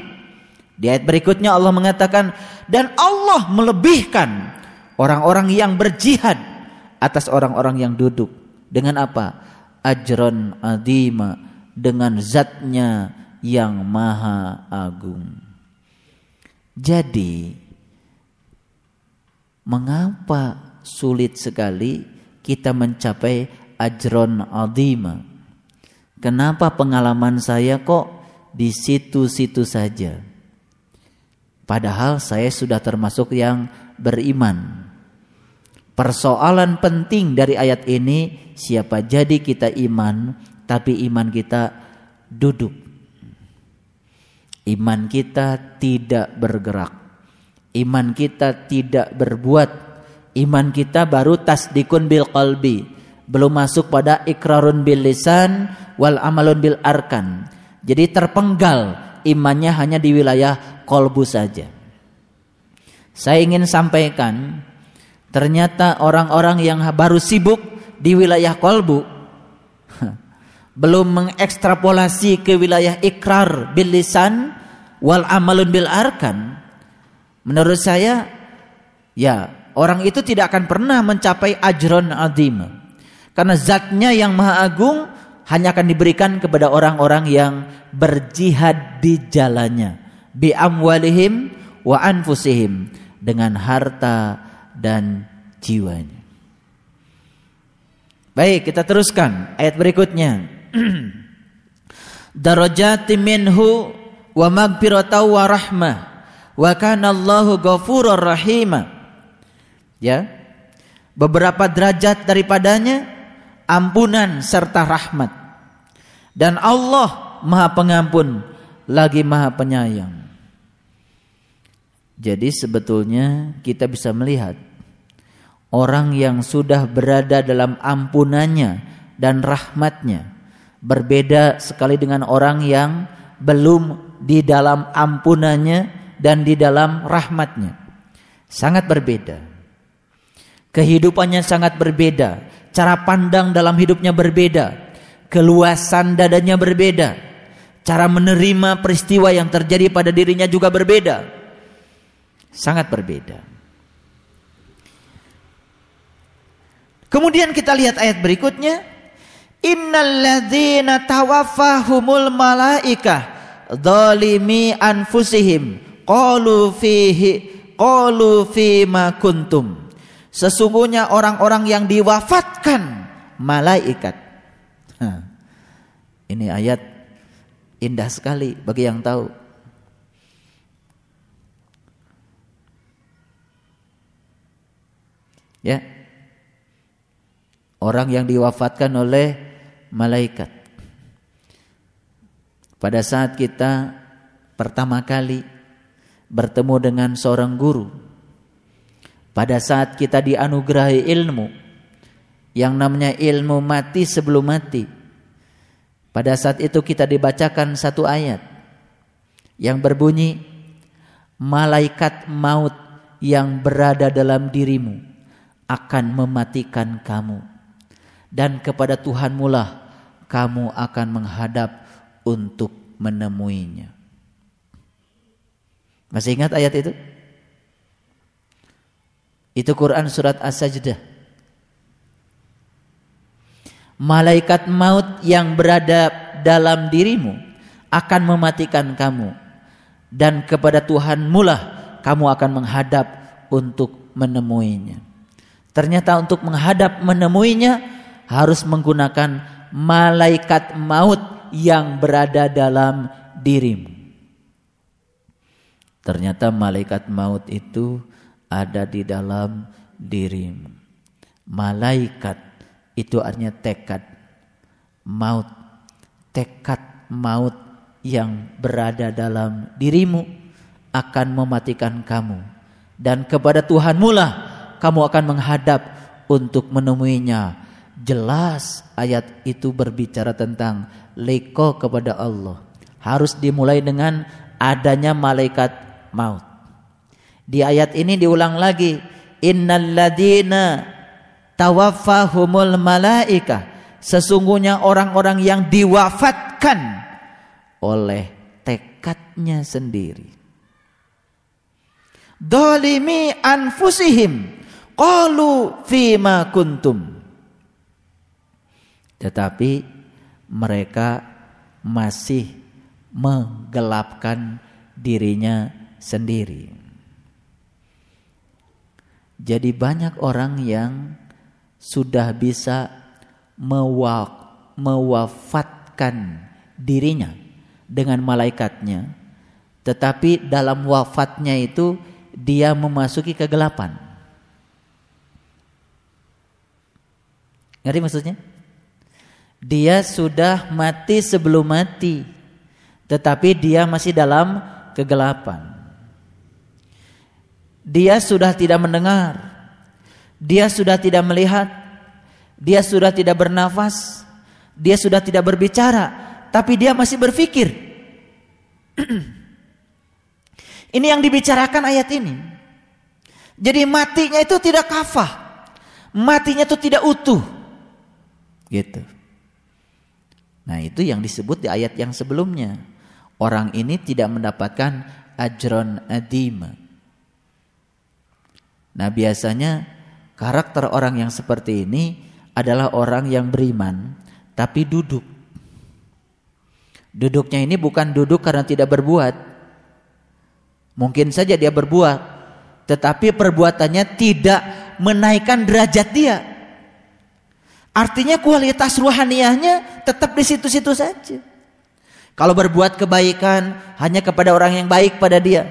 Di ayat berikutnya Allah mengatakan dan Allah melebihkan orang-orang yang berjihad atas orang-orang yang duduk dengan apa ajron adima dengan zatnya yang maha agung. Jadi mengapa sulit sekali kita mencapai ajron adima kenapa pengalaman saya kok di situ-situ saja? Padahal saya sudah termasuk yang beriman. Persoalan penting dari ayat ini siapa jadi kita iman tapi iman kita duduk. Iman kita tidak bergerak. Iman kita tidak berbuat. Iman kita baru tasdikun bil qalbi. Belum masuk pada ikrarun bil lisan wal amalun bil arkan. Jadi terpenggal imannya hanya di wilayah kolbu saja. Saya ingin sampaikan Ternyata orang-orang yang baru sibuk di wilayah kolbu belum mengekstrapolasi ke wilayah ikrar bil lisan wal amalun bil arkan. Menurut saya ya orang itu tidak akan pernah mencapai ajron azim. Karena zatnya yang maha agung hanya akan diberikan kepada orang-orang yang berjihad di jalannya bi amwalihim wa anfusihim dengan harta dan jiwanya. Baik, kita teruskan ayat berikutnya. Darajati minhu wa magfiratau wa rahmah wa kana Allahu ghafurur rahima. Ya. Beberapa derajat daripadanya ampunan serta rahmat. Dan Allah Maha Pengampun lagi Maha Penyayang. Jadi sebetulnya kita bisa melihat orang yang sudah berada dalam ampunannya dan rahmatnya berbeda sekali dengan orang yang belum di dalam ampunannya dan di dalam rahmatnya. Sangat berbeda. Kehidupannya sangat berbeda. Cara pandang dalam hidupnya berbeda. Keluasan dadanya berbeda. Cara menerima peristiwa yang terjadi pada dirinya juga berbeda. Sangat berbeda. Kemudian kita lihat ayat berikutnya Innalladzina tawaffahumul malaikah zalimi anfusihim qalu fihi qalu ma kuntum. Sesungguhnya orang-orang yang diwafatkan malaikat. Ini ayat indah sekali bagi yang tahu. Ya. Orang yang diwafatkan oleh malaikat. Pada saat kita pertama kali bertemu dengan seorang guru, pada saat kita dianugerahi ilmu yang namanya ilmu mati sebelum mati, pada saat itu kita dibacakan satu ayat yang berbunyi, malaikat maut yang berada dalam dirimu akan mematikan kamu dan kepada Tuhanmu lah kamu akan menghadap untuk menemuinya. Masih ingat ayat itu? Itu Quran surat As-Sajdah. Malaikat maut yang berada dalam dirimu akan mematikan kamu dan kepada Tuhanmu lah kamu akan menghadap untuk menemuinya. Ternyata untuk menghadap menemuinya harus menggunakan malaikat maut yang berada dalam dirimu. Ternyata malaikat maut itu ada di dalam dirimu. Malaikat itu artinya tekad maut. Tekad maut yang berada dalam dirimu akan mematikan kamu. Dan kepada Tuhanmu lah kamu akan menghadap untuk menemuinya Jelas ayat itu berbicara tentang leko kepada Allah. Harus dimulai dengan adanya malaikat maut. Di ayat ini diulang lagi, innalladzina tawaffahumul malaika. Sesungguhnya orang-orang yang diwafatkan oleh tekadnya sendiri. Dolimi anfusihim qalu fima kuntum tetapi mereka masih menggelapkan dirinya sendiri. Jadi banyak orang yang sudah bisa mewafatkan dirinya dengan malaikatnya, tetapi dalam wafatnya itu dia memasuki kegelapan. Ngerti maksudnya? Dia sudah mati sebelum mati, tetapi dia masih dalam kegelapan. Dia sudah tidak mendengar, dia sudah tidak melihat, dia sudah tidak bernafas, dia sudah tidak berbicara, tapi dia masih berpikir. ini yang dibicarakan ayat ini. Jadi matinya itu tidak kafah. Matinya itu tidak utuh. Gitu. Nah itu yang disebut di ayat yang sebelumnya. Orang ini tidak mendapatkan ajron adim. Nah biasanya karakter orang yang seperti ini adalah orang yang beriman tapi duduk. Duduknya ini bukan duduk karena tidak berbuat. Mungkin saja dia berbuat, tetapi perbuatannya tidak menaikkan derajat dia. Artinya kualitas ruhaniahnya tetap di situ-situ saja. Kalau berbuat kebaikan hanya kepada orang yang baik pada dia.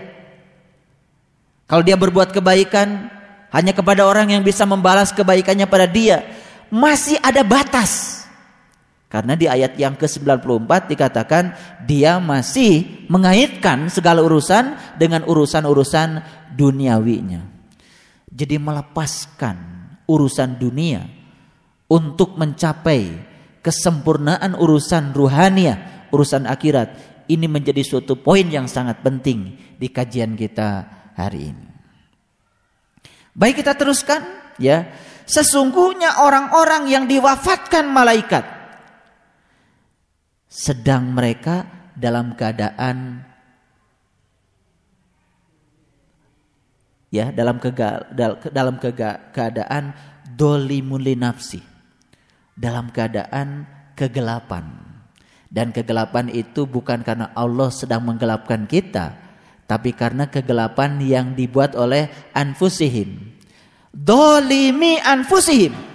Kalau dia berbuat kebaikan hanya kepada orang yang bisa membalas kebaikannya pada dia, masih ada batas. Karena di ayat yang ke-94 dikatakan dia masih mengaitkan segala urusan dengan urusan-urusan duniawinya. Jadi melepaskan urusan dunia untuk mencapai kesempurnaan urusan ruhania, urusan akhirat. Ini menjadi suatu poin yang sangat penting di kajian kita hari ini. Baik kita teruskan ya. Sesungguhnya orang-orang yang diwafatkan malaikat sedang mereka dalam keadaan ya dalam kega, dalam kega, keadaan dolimun nafsi dalam keadaan kegelapan dan kegelapan itu bukan karena Allah sedang menggelapkan kita tapi karena kegelapan yang dibuat oleh anfusihim dolimi anfusihim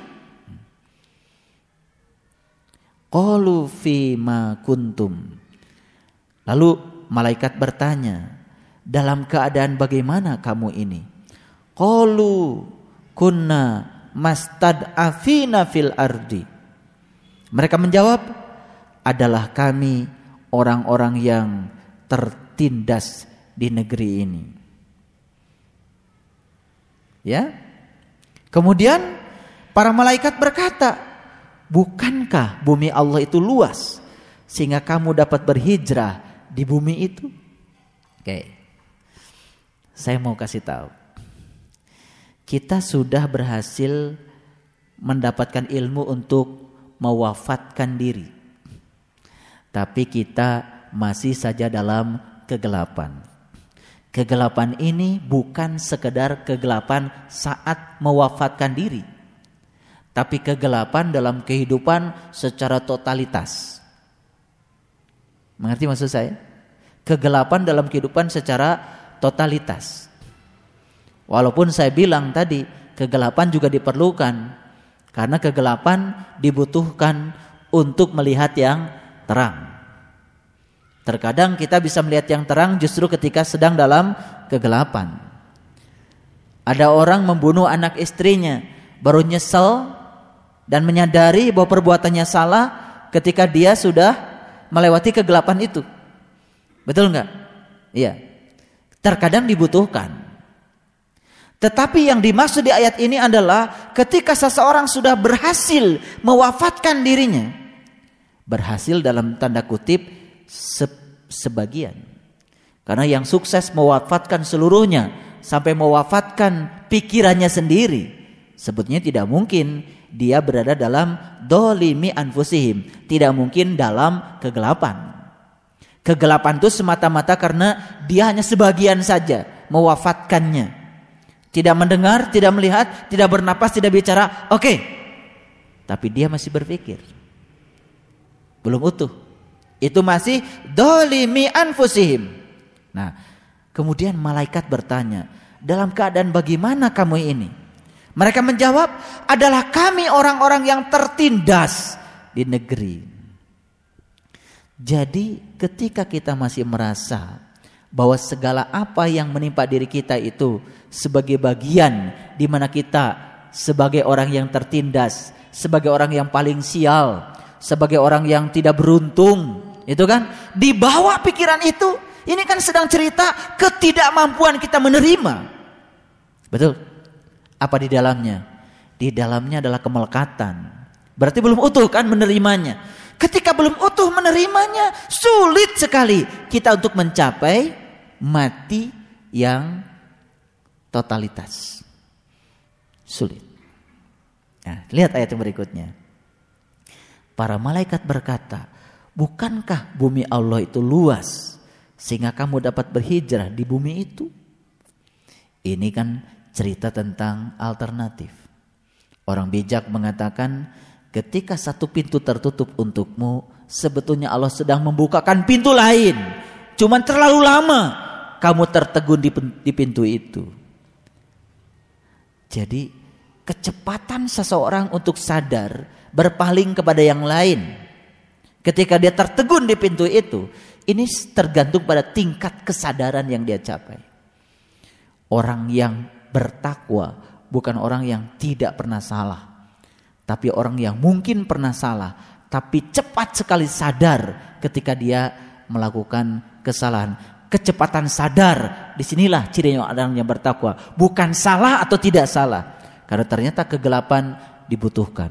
Qalu ma kuntum. Lalu malaikat bertanya, dalam keadaan bagaimana kamu ini? Qalu kunna mastad'afina fil ardi. Mereka menjawab, adalah kami orang-orang yang tertindas di negeri ini. Ya. Kemudian para malaikat berkata, Bukankah bumi Allah itu luas sehingga kamu dapat berhijrah di bumi itu? Oke. Saya mau kasih tahu. Kita sudah berhasil mendapatkan ilmu untuk mewafatkan diri. Tapi kita masih saja dalam kegelapan. Kegelapan ini bukan sekedar kegelapan saat mewafatkan diri tapi kegelapan dalam kehidupan secara totalitas. Mengerti maksud saya? Kegelapan dalam kehidupan secara totalitas. Walaupun saya bilang tadi kegelapan juga diperlukan karena kegelapan dibutuhkan untuk melihat yang terang. Terkadang kita bisa melihat yang terang justru ketika sedang dalam kegelapan. Ada orang membunuh anak istrinya, baru nyesel dan menyadari bahwa perbuatannya salah ketika dia sudah melewati kegelapan itu. Betul enggak? Iya. Terkadang dibutuhkan. Tetapi yang dimaksud di ayat ini adalah ketika seseorang sudah berhasil mewafatkan dirinya. Berhasil dalam tanda kutip se sebagian. Karena yang sukses mewafatkan seluruhnya sampai mewafatkan pikirannya sendiri. Sebetulnya tidak mungkin dia berada dalam dolimi anfusihim. Tidak mungkin dalam kegelapan. Kegelapan itu semata-mata karena dia hanya sebagian saja mewafatkannya. Tidak mendengar, tidak melihat, tidak bernapas, tidak bicara. Oke. Tapi dia masih berpikir. Belum utuh. Itu masih dolimi anfusihim. Nah, kemudian malaikat bertanya, dalam keadaan bagaimana kamu ini? Mereka menjawab, adalah kami orang-orang yang tertindas di negeri. Jadi ketika kita masih merasa bahwa segala apa yang menimpa diri kita itu sebagai bagian di mana kita sebagai orang yang tertindas, sebagai orang yang paling sial, sebagai orang yang tidak beruntung, itu kan? Di bawah pikiran itu, ini kan sedang cerita ketidakmampuan kita menerima. Betul? Apa di dalamnya? Di dalamnya adalah kemelekatan. Berarti belum utuh kan menerimanya. Ketika belum utuh menerimanya, sulit sekali kita untuk mencapai mati yang totalitas. Sulit. Nah, lihat ayat yang berikutnya. Para malaikat berkata, "Bukankah bumi Allah itu luas sehingga kamu dapat berhijrah di bumi itu?" Ini kan cerita tentang alternatif. Orang bijak mengatakan ketika satu pintu tertutup untukmu, sebetulnya Allah sedang membukakan pintu lain. Cuman terlalu lama kamu tertegun di pintu itu. Jadi kecepatan seseorang untuk sadar berpaling kepada yang lain. Ketika dia tertegun di pintu itu, ini tergantung pada tingkat kesadaran yang dia capai. Orang yang bertakwa bukan orang yang tidak pernah salah, tapi orang yang mungkin pernah salah, tapi cepat sekali sadar ketika dia melakukan kesalahan. Kecepatan sadar, di sinilah ciri orang yang bertakwa. Bukan salah atau tidak salah. Karena ternyata kegelapan dibutuhkan.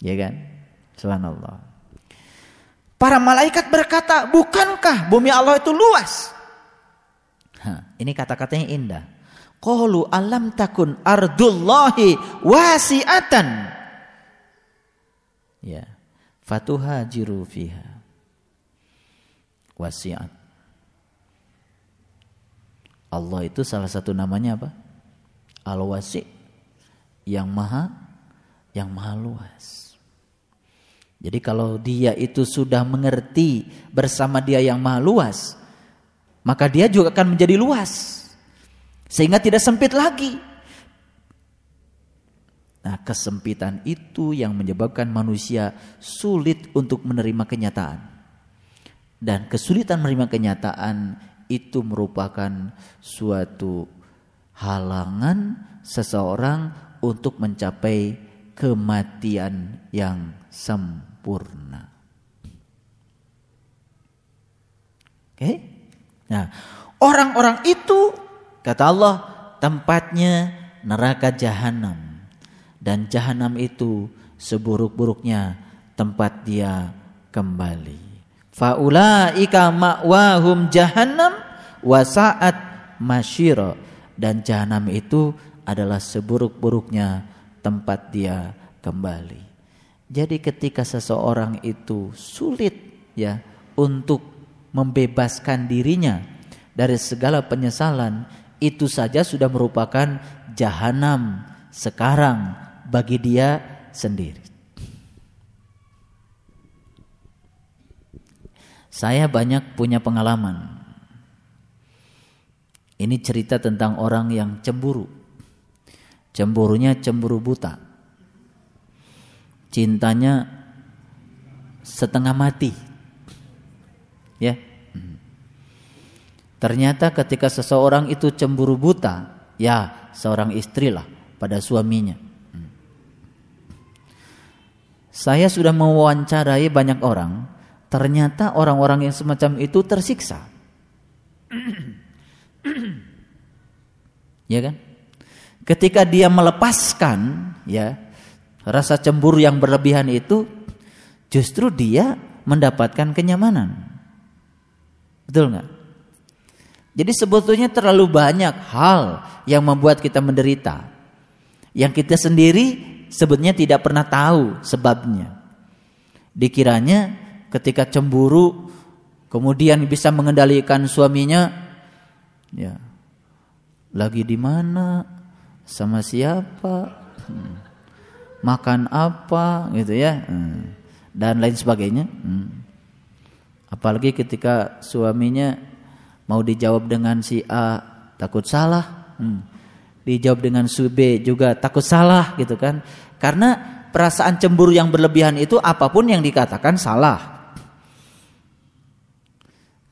Ya kan? Subhanallah. Para malaikat berkata, bukankah bumi Allah itu luas? Ha, ini kata-katanya indah. Qalu alam takun ardullahi wasi'atan. Ya. Fatuhajiru fiha. Wasi'at. Allah itu salah satu namanya apa? Al-Wasi. Yang maha yang maha luas. Jadi kalau dia itu sudah mengerti bersama dia yang maha luas, maka dia juga akan menjadi luas. Sehingga tidak sempit lagi. Nah, kesempitan itu yang menyebabkan manusia sulit untuk menerima kenyataan. Dan kesulitan menerima kenyataan itu merupakan suatu halangan seseorang untuk mencapai kematian yang sempurna. Oke? Okay? Nah, orang-orang itu kata Allah tempatnya neraka jahanam dan jahanam itu seburuk-buruknya tempat dia kembali. Faulaika ma'wahum jahannam wa sa'at masyira dan jahanam itu adalah seburuk-buruknya tempat dia kembali. Jadi ketika seseorang itu sulit ya untuk membebaskan dirinya dari segala penyesalan, itu saja sudah merupakan jahanam sekarang bagi dia sendiri. Saya banyak punya pengalaman. Ini cerita tentang orang yang cemburu. Cemburunya cemburu buta. Cintanya setengah mati. Ya. Ternyata ketika seseorang itu cemburu buta, ya seorang istri lah pada suaminya. Saya sudah mewawancarai banyak orang Ternyata orang-orang yang semacam itu tersiksa. ya kan? Ketika dia melepaskan ya rasa cemburu yang berlebihan itu justru dia mendapatkan kenyamanan. Betul nggak? Jadi sebetulnya terlalu banyak hal yang membuat kita menderita. Yang kita sendiri sebetulnya tidak pernah tahu sebabnya. Dikiranya ketika cemburu kemudian bisa mengendalikan suaminya ya. Lagi di mana? Sama siapa? Hmm. makan apa? Gitu ya. Hmm. dan lain sebagainya. Hmm. apalagi ketika suaminya mau dijawab dengan si A takut salah. Hmm. dijawab dengan si B juga takut salah gitu kan. Karena perasaan cemburu yang berlebihan itu apa pun yang dikatakan salah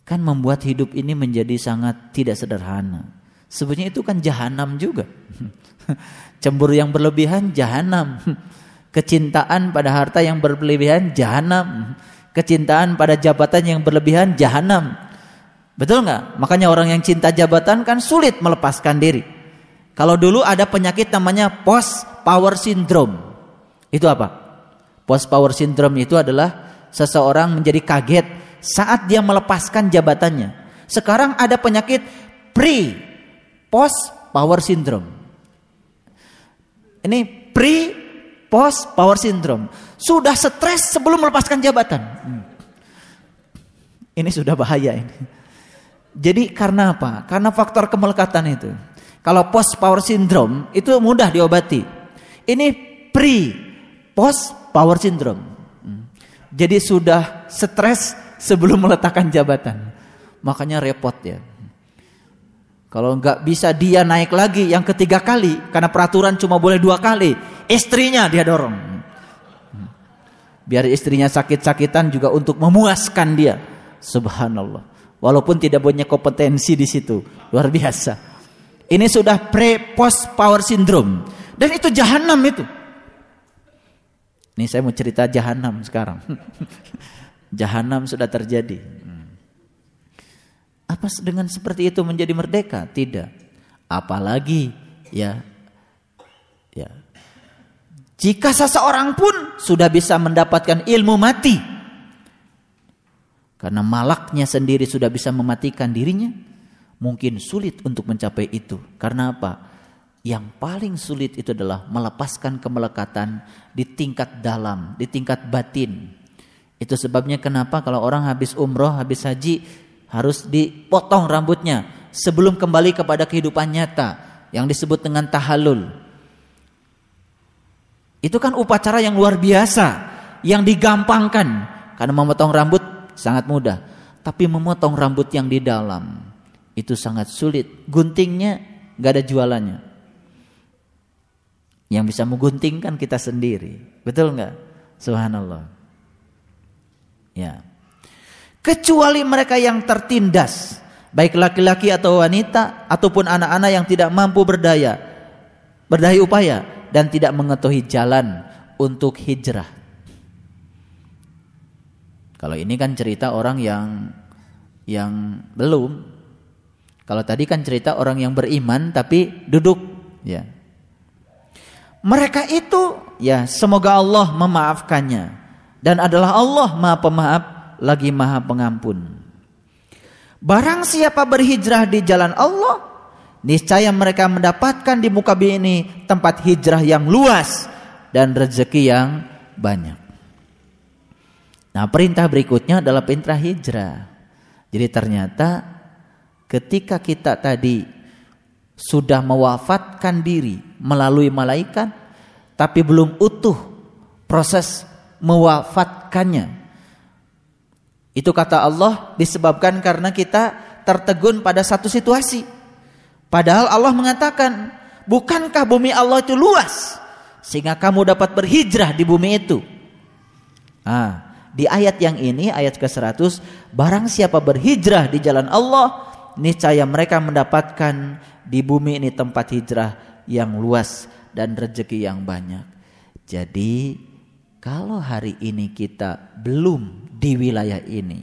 kan membuat hidup ini menjadi sangat tidak sederhana. Sebenarnya itu kan jahanam juga. Cemburu yang berlebihan jahanam. Kecintaan pada harta yang berlebihan jahanam. Kecintaan pada jabatan yang berlebihan jahanam. Betul nggak? Makanya orang yang cinta jabatan kan sulit melepaskan diri. Kalau dulu ada penyakit namanya post power syndrome. Itu apa? Post power syndrome itu adalah seseorang menjadi kaget saat dia melepaskan jabatannya. Sekarang ada penyakit pre post power syndrome. Ini pre post power syndrome. Sudah stres sebelum melepaskan jabatan. Hmm. Ini sudah bahaya ini. Jadi karena apa? Karena faktor kemelekatan itu. Kalau post power syndrome itu mudah diobati. Ini pre post power syndrome. Hmm. Jadi sudah stres sebelum meletakkan jabatan. Makanya repot ya. Kalau nggak bisa dia naik lagi yang ketiga kali karena peraturan cuma boleh dua kali, istrinya dia dorong. Biar istrinya sakit-sakitan juga untuk memuaskan dia. Subhanallah. Walaupun tidak punya kompetensi di situ, luar biasa. Ini sudah pre post power syndrome dan itu jahanam itu. Ini saya mau cerita jahanam sekarang. Jahanam sudah terjadi. Hmm. Apa dengan seperti itu menjadi merdeka? Tidak. Apalagi ya Ya. Jika seseorang pun sudah bisa mendapatkan ilmu mati karena malaknya sendiri sudah bisa mematikan dirinya, mungkin sulit untuk mencapai itu. Karena apa? Yang paling sulit itu adalah melepaskan kemelekatan di tingkat dalam, di tingkat batin. Itu sebabnya kenapa kalau orang habis umroh, habis haji harus dipotong rambutnya sebelum kembali kepada kehidupan nyata yang disebut dengan tahalul. Itu kan upacara yang luar biasa, yang digampangkan. Karena memotong rambut sangat mudah, tapi memotong rambut yang di dalam itu sangat sulit. Guntingnya nggak ada jualannya. Yang bisa menggunting kan kita sendiri, betul nggak? Subhanallah. Ya. Kecuali mereka yang tertindas, baik laki-laki atau wanita ataupun anak-anak yang tidak mampu berdaya, berdaya upaya dan tidak mengetahui jalan untuk hijrah. Kalau ini kan cerita orang yang yang belum. Kalau tadi kan cerita orang yang beriman tapi duduk, ya. Mereka itu ya semoga Allah memaafkannya dan adalah Allah Maha Pemaaf lagi Maha Pengampun. Barang siapa berhijrah di jalan Allah, niscaya mereka mendapatkan di muka bumi ini tempat hijrah yang luas dan rezeki yang banyak. Nah, perintah berikutnya adalah perintah hijrah. Jadi ternyata ketika kita tadi sudah mewafatkan diri melalui malaikat tapi belum utuh proses mewafatkannya. Itu kata Allah disebabkan karena kita tertegun pada satu situasi. Padahal Allah mengatakan, bukankah bumi Allah itu luas sehingga kamu dapat berhijrah di bumi itu? Ah, di ayat yang ini ayat ke-100, barang siapa berhijrah di jalan Allah, niscaya mereka mendapatkan di bumi ini tempat hijrah yang luas dan rezeki yang banyak. Jadi, kalau hari ini kita belum di wilayah ini,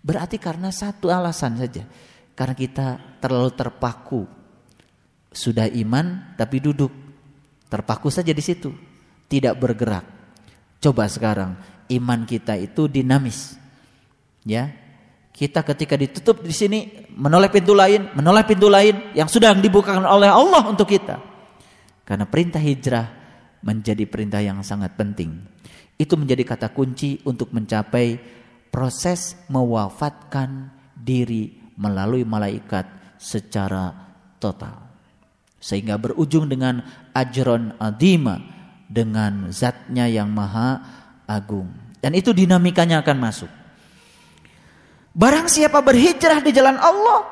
berarti karena satu alasan saja karena kita terlalu terpaku. Sudah iman tapi duduk. Terpaku saja di situ. Tidak bergerak. Coba sekarang iman kita itu dinamis. Ya. Kita ketika ditutup di sini menoleh pintu lain, menoleh pintu lain yang sudah dibukakan oleh Allah untuk kita. Karena perintah hijrah menjadi perintah yang sangat penting. Itu menjadi kata kunci untuk mencapai proses mewafatkan diri melalui malaikat secara total. Sehingga berujung dengan ajron adima dengan zatnya yang maha agung. Dan itu dinamikanya akan masuk. Barang siapa berhijrah di jalan Allah,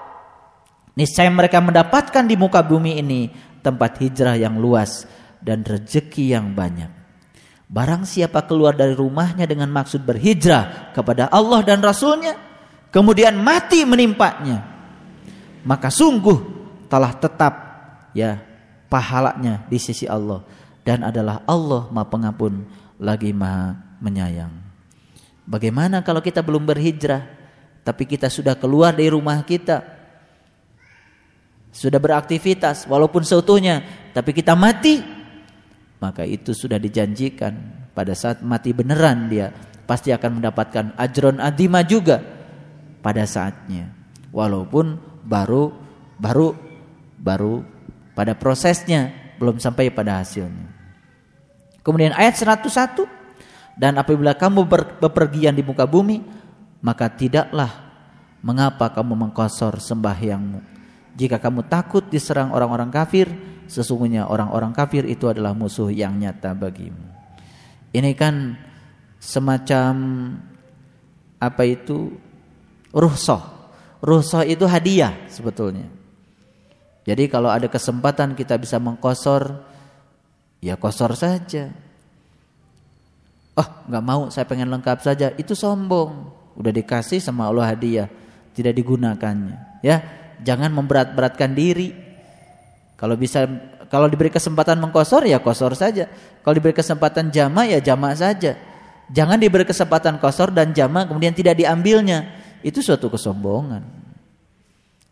niscaya mereka mendapatkan di muka bumi ini tempat hijrah yang luas dan rezeki yang banyak. Barang siapa keluar dari rumahnya dengan maksud berhijrah kepada Allah dan Rasulnya, kemudian mati menimpanya, maka sungguh telah tetap ya pahalanya di sisi Allah dan adalah Allah Maha Pengampun lagi Maha Menyayang. Bagaimana kalau kita belum berhijrah tapi kita sudah keluar dari rumah kita sudah beraktivitas walaupun seutuhnya tapi kita mati maka itu sudah dijanjikan pada saat mati beneran dia pasti akan mendapatkan ajron adima juga pada saatnya. Walaupun baru baru baru pada prosesnya belum sampai pada hasilnya. Kemudian ayat 101 dan apabila kamu bepergian di muka bumi maka tidaklah mengapa kamu mengkosor sembahyangmu. Jika kamu takut diserang orang-orang kafir, sesungguhnya orang-orang kafir itu adalah musuh yang nyata bagimu. Ini kan semacam apa itu ruhsah. Ruhsah itu hadiah sebetulnya. Jadi kalau ada kesempatan kita bisa mengkosor, ya kosor saja. Oh nggak mau, saya pengen lengkap saja. Itu sombong. Udah dikasih sama Allah hadiah, tidak digunakannya. Ya, jangan memberat-beratkan diri. Kalau bisa, kalau diberi kesempatan mengkosor ya kosor saja. Kalau diberi kesempatan jama ya jama saja. Jangan diberi kesempatan kosor dan jama kemudian tidak diambilnya itu suatu kesombongan.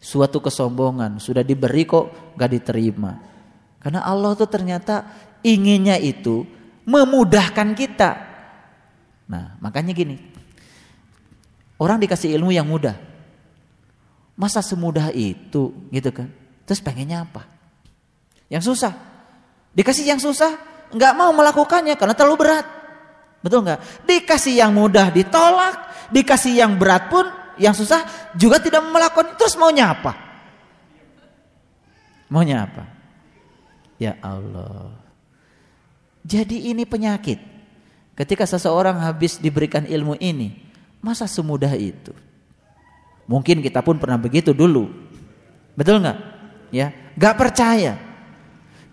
Suatu kesombongan sudah diberi kok gak diterima. Karena Allah tuh ternyata inginnya itu memudahkan kita. Nah, makanya gini. Orang dikasih ilmu yang mudah. Masa semudah itu gitu kan? Terus pengennya apa? Yang susah. Dikasih yang susah, nggak mau melakukannya karena terlalu berat. Betul nggak? Dikasih yang mudah ditolak, dikasih yang berat pun, yang susah juga tidak melakukan. Terus maunya apa? Maunya apa? Ya Allah. Jadi ini penyakit. Ketika seseorang habis diberikan ilmu ini, masa semudah itu? Mungkin kita pun pernah begitu dulu. Betul nggak? Ya, nggak percaya.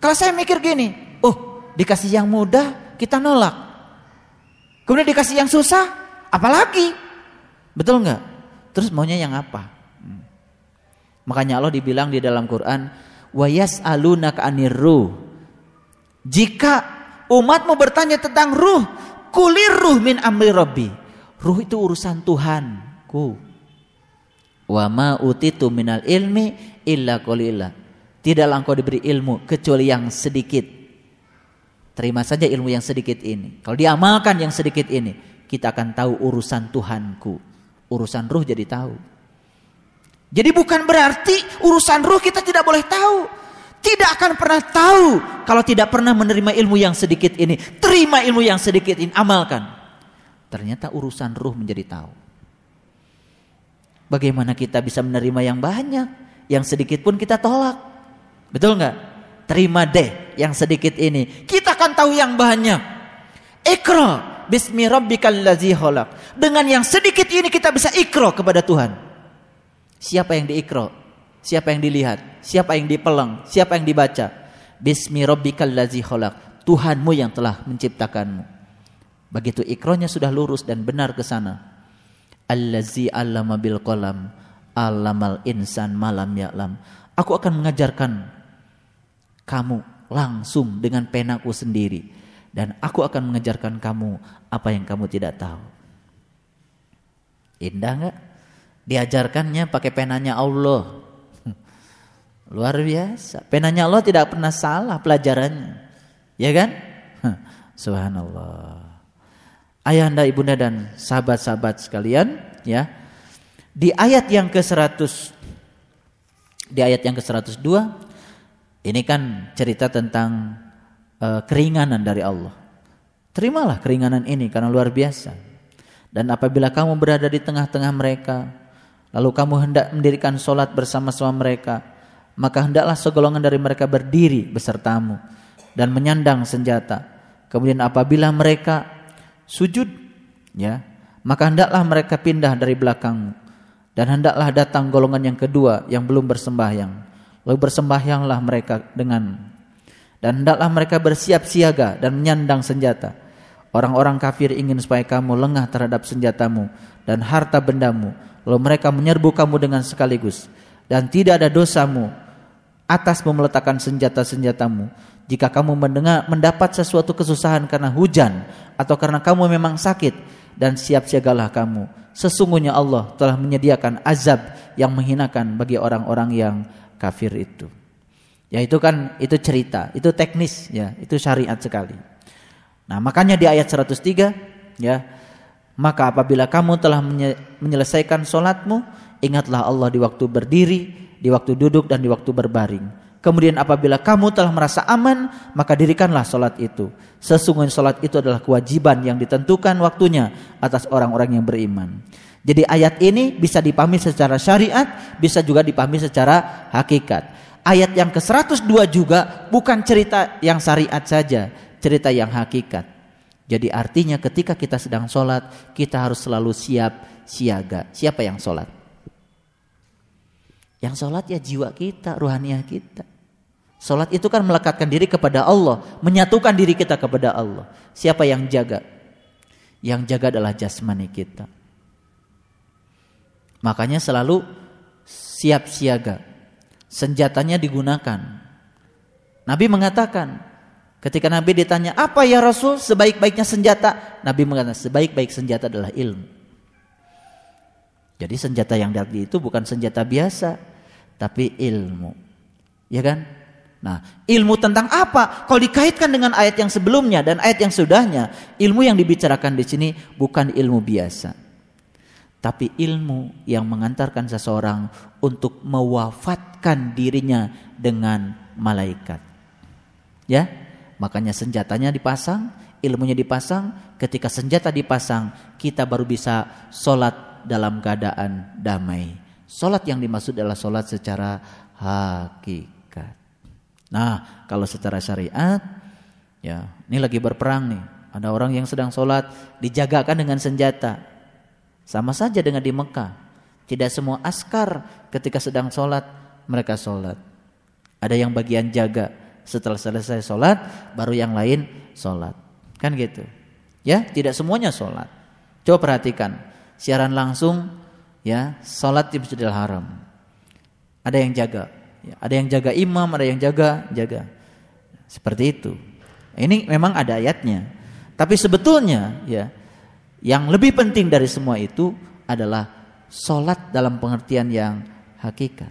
Kalau saya mikir gini, oh dikasih yang mudah kita nolak. Kemudian dikasih yang susah, apalagi? Betul nggak? Terus maunya yang apa? Hmm. Makanya Allah dibilang di dalam Quran, wa yas'alunaka anir ruh. Jika umatmu bertanya tentang ruh, kulir ruh min amri rabbi. Ruh itu urusan Tuhanku. Wa ma utitu minal ilmi illa qalila. Tidaklah engkau diberi ilmu kecuali yang sedikit. Terima saja ilmu yang sedikit ini. Kalau diamalkan yang sedikit ini, kita akan tahu urusan Tuhanku. Urusan ruh jadi tahu. Jadi bukan berarti urusan ruh kita tidak boleh tahu. Tidak akan pernah tahu kalau tidak pernah menerima ilmu yang sedikit ini. Terima ilmu yang sedikit ini, amalkan. Ternyata urusan ruh menjadi tahu. Bagaimana kita bisa menerima yang banyak, yang sedikit pun kita tolak. Betul nggak? Terima deh yang sedikit ini. Kita akan tahu yang banyak. Ikra bismi rabbikal ladzi Dengan yang sedikit ini kita bisa ikra kepada Tuhan. Siapa yang diikro? Siapa yang dilihat? Siapa yang dipeleng? Siapa yang dibaca? Bismi rabbikal ladzi khalaq. Tuhanmu yang telah menciptakanmu. Begitu ikronya sudah lurus dan benar ke sana. Allazi 'allama bil qalam, 'allamal insan malam ya'lam. Aku akan mengajarkan kamu langsung dengan penaku sendiri dan aku akan mengajarkan kamu apa yang kamu tidak tahu. Indah enggak? Diajarkannya pakai penanya Allah. Luar biasa. Penanya Allah tidak pernah salah pelajarannya. Ya kan? Subhanallah. Ayahanda, ibunda dan sahabat-sahabat sekalian, ya. Di ayat yang ke-100 di ayat yang ke-102 ini kan cerita tentang uh, keringanan dari Allah. Terimalah keringanan ini karena luar biasa. Dan apabila kamu berada di tengah-tengah mereka, lalu kamu hendak mendirikan solat bersama-sama mereka, maka hendaklah segolongan dari mereka berdiri besertamu dan menyandang senjata. Kemudian apabila mereka sujud, ya, maka hendaklah mereka pindah dari belakangmu dan hendaklah datang golongan yang kedua yang belum bersembahyang. Lalu bersembahyanglah mereka dengan dan hendaklah mereka bersiap siaga dan menyandang senjata. Orang-orang kafir ingin supaya kamu lengah terhadap senjatamu dan harta bendamu Lalu mereka menyerbu kamu dengan sekaligus dan tidak ada dosamu atas meletakkan senjata-senjatamu. Jika kamu mendengar mendapat sesuatu kesusahan karena hujan atau karena kamu memang sakit dan siap siagalah kamu. Sesungguhnya Allah telah menyediakan azab yang menghinakan bagi orang-orang yang kafir itu. Ya itu kan itu cerita, itu teknis ya, itu syariat sekali. Nah, makanya di ayat 103 ya maka apabila kamu telah menyelesaikan solatmu, ingatlah Allah di waktu berdiri, di waktu duduk dan di waktu berbaring. Kemudian apabila kamu telah merasa aman, maka dirikanlah solat itu. Sesungguhnya solat itu adalah kewajiban yang ditentukan waktunya atas orang-orang yang beriman. Jadi ayat ini bisa dipahami secara syariat, bisa juga dipahami secara hakikat. Ayat yang ke-102 juga bukan cerita yang syariat saja, cerita yang hakikat. Jadi artinya ketika kita sedang sholat, kita harus selalu siap siaga. Siapa yang sholat? Yang sholat ya jiwa kita, ruhaniah kita. Sholat itu kan melekatkan diri kepada Allah, menyatukan diri kita kepada Allah. Siapa yang jaga? Yang jaga adalah jasmani kita. Makanya selalu siap siaga. Senjatanya digunakan. Nabi mengatakan, Ketika Nabi ditanya, apa ya Rasul sebaik-baiknya senjata? Nabi mengatakan, sebaik-baik senjata adalah ilmu. Jadi senjata yang tadi itu bukan senjata biasa, tapi ilmu. Ya kan? Nah, ilmu tentang apa? Kalau dikaitkan dengan ayat yang sebelumnya dan ayat yang sudahnya, ilmu yang dibicarakan di sini bukan ilmu biasa. Tapi ilmu yang mengantarkan seseorang untuk mewafatkan dirinya dengan malaikat. Ya, makanya senjatanya dipasang, ilmunya dipasang. Ketika senjata dipasang, kita baru bisa sholat dalam keadaan damai. Sholat yang dimaksud adalah sholat secara hakikat. Nah, kalau secara syariat, ya ini lagi berperang nih. Ada orang yang sedang sholat dijagakan dengan senjata. Sama saja dengan di Mekah. Tidak semua askar ketika sedang sholat mereka sholat. Ada yang bagian jaga. Setelah selesai sholat baru yang lain sholat. Kan gitu. Ya, tidak semuanya sholat. Coba perhatikan siaran langsung ya sholat di Masjidil Haram. Ada yang jaga, Ya, ada yang jaga imam, ada yang jaga jaga. Seperti itu. Ini memang ada ayatnya. Tapi sebetulnya ya yang lebih penting dari semua itu adalah solat dalam pengertian yang hakikat.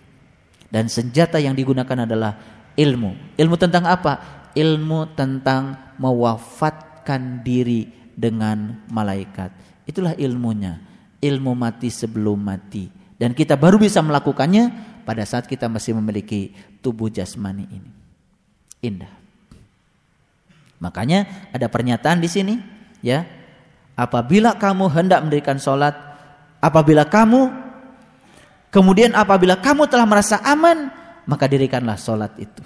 Dan senjata yang digunakan adalah ilmu. Ilmu tentang apa? Ilmu tentang mewafatkan diri dengan malaikat. Itulah ilmunya. Ilmu mati sebelum mati. Dan kita baru bisa melakukannya pada saat kita masih memiliki tubuh jasmani ini. Indah. Makanya ada pernyataan di sini, ya. Apabila kamu hendak mendirikan sholat, apabila kamu kemudian apabila kamu telah merasa aman, maka dirikanlah sholat itu.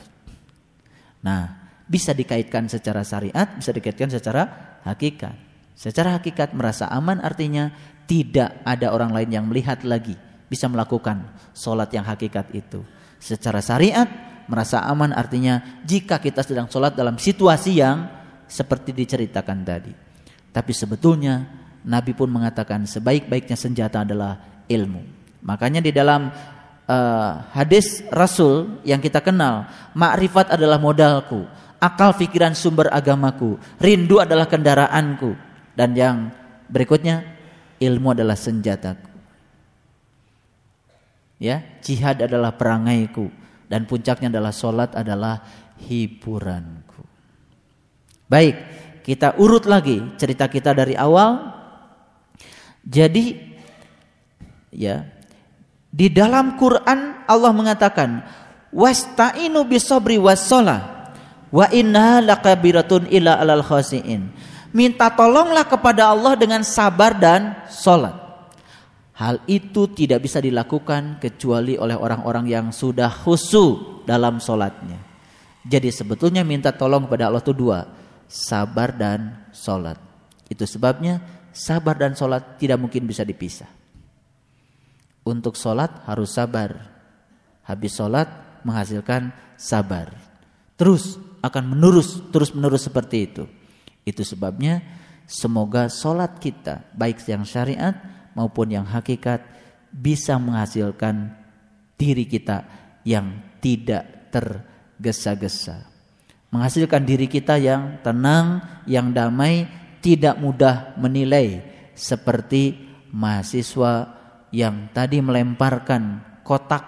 Nah, bisa dikaitkan secara syariat, bisa dikaitkan secara hakikat. Secara hakikat merasa aman artinya tidak ada orang lain yang melihat lagi bisa melakukan sholat yang hakikat itu. Secara syariat merasa aman artinya jika kita sedang sholat dalam situasi yang seperti diceritakan tadi. Tapi sebetulnya Nabi pun mengatakan sebaik-baiknya senjata adalah ilmu. Makanya di dalam uh, hadis Rasul yang kita kenal, makrifat adalah modalku, akal pikiran sumber agamaku, rindu adalah kendaraanku, dan yang berikutnya ilmu adalah senjataku. Ya, jihad adalah perangaiku dan puncaknya adalah solat adalah hiburanku. Baik, kita urut lagi cerita kita dari awal. Jadi ya, di dalam Quran Allah mengatakan wasta'inu bisabri wassalah wa inna lakabiratun ila alal khasiin. Minta tolonglah kepada Allah dengan sabar dan solat. Hal itu tidak bisa dilakukan kecuali oleh orang-orang yang sudah khusyuk dalam sholatnya. Jadi sebetulnya minta tolong kepada Allah itu dua, sabar dan sholat. Itu sebabnya sabar dan sholat tidak mungkin bisa dipisah. Untuk sholat harus sabar. Habis sholat menghasilkan sabar. Terus akan menurus, terus menerus seperti itu. Itu sebabnya semoga sholat kita baik yang syariat maupun yang hakikat bisa menghasilkan diri kita yang tidak tergesa-gesa. Menghasilkan diri kita yang tenang, yang damai, tidak mudah menilai seperti mahasiswa yang tadi melemparkan kotak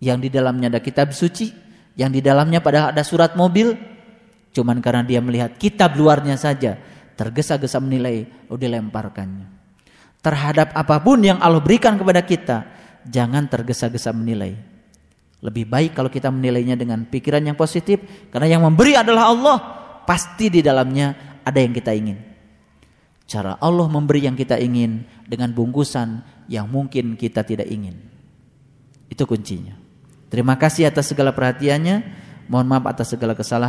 yang di dalamnya ada kitab suci, yang di dalamnya padahal ada surat mobil, cuman karena dia melihat kitab luarnya saja tergesa-gesa menilai, oh dilemparkannya terhadap apa pun yang Allah berikan kepada kita, jangan tergesa-gesa menilai. Lebih baik kalau kita menilainya dengan pikiran yang positif, karena yang memberi adalah Allah, pasti di dalamnya ada yang kita ingin. Cara Allah memberi yang kita ingin dengan bungkusan yang mungkin kita tidak ingin. Itu kuncinya. Terima kasih atas segala perhatiannya. Mohon maaf atas segala kesalahan.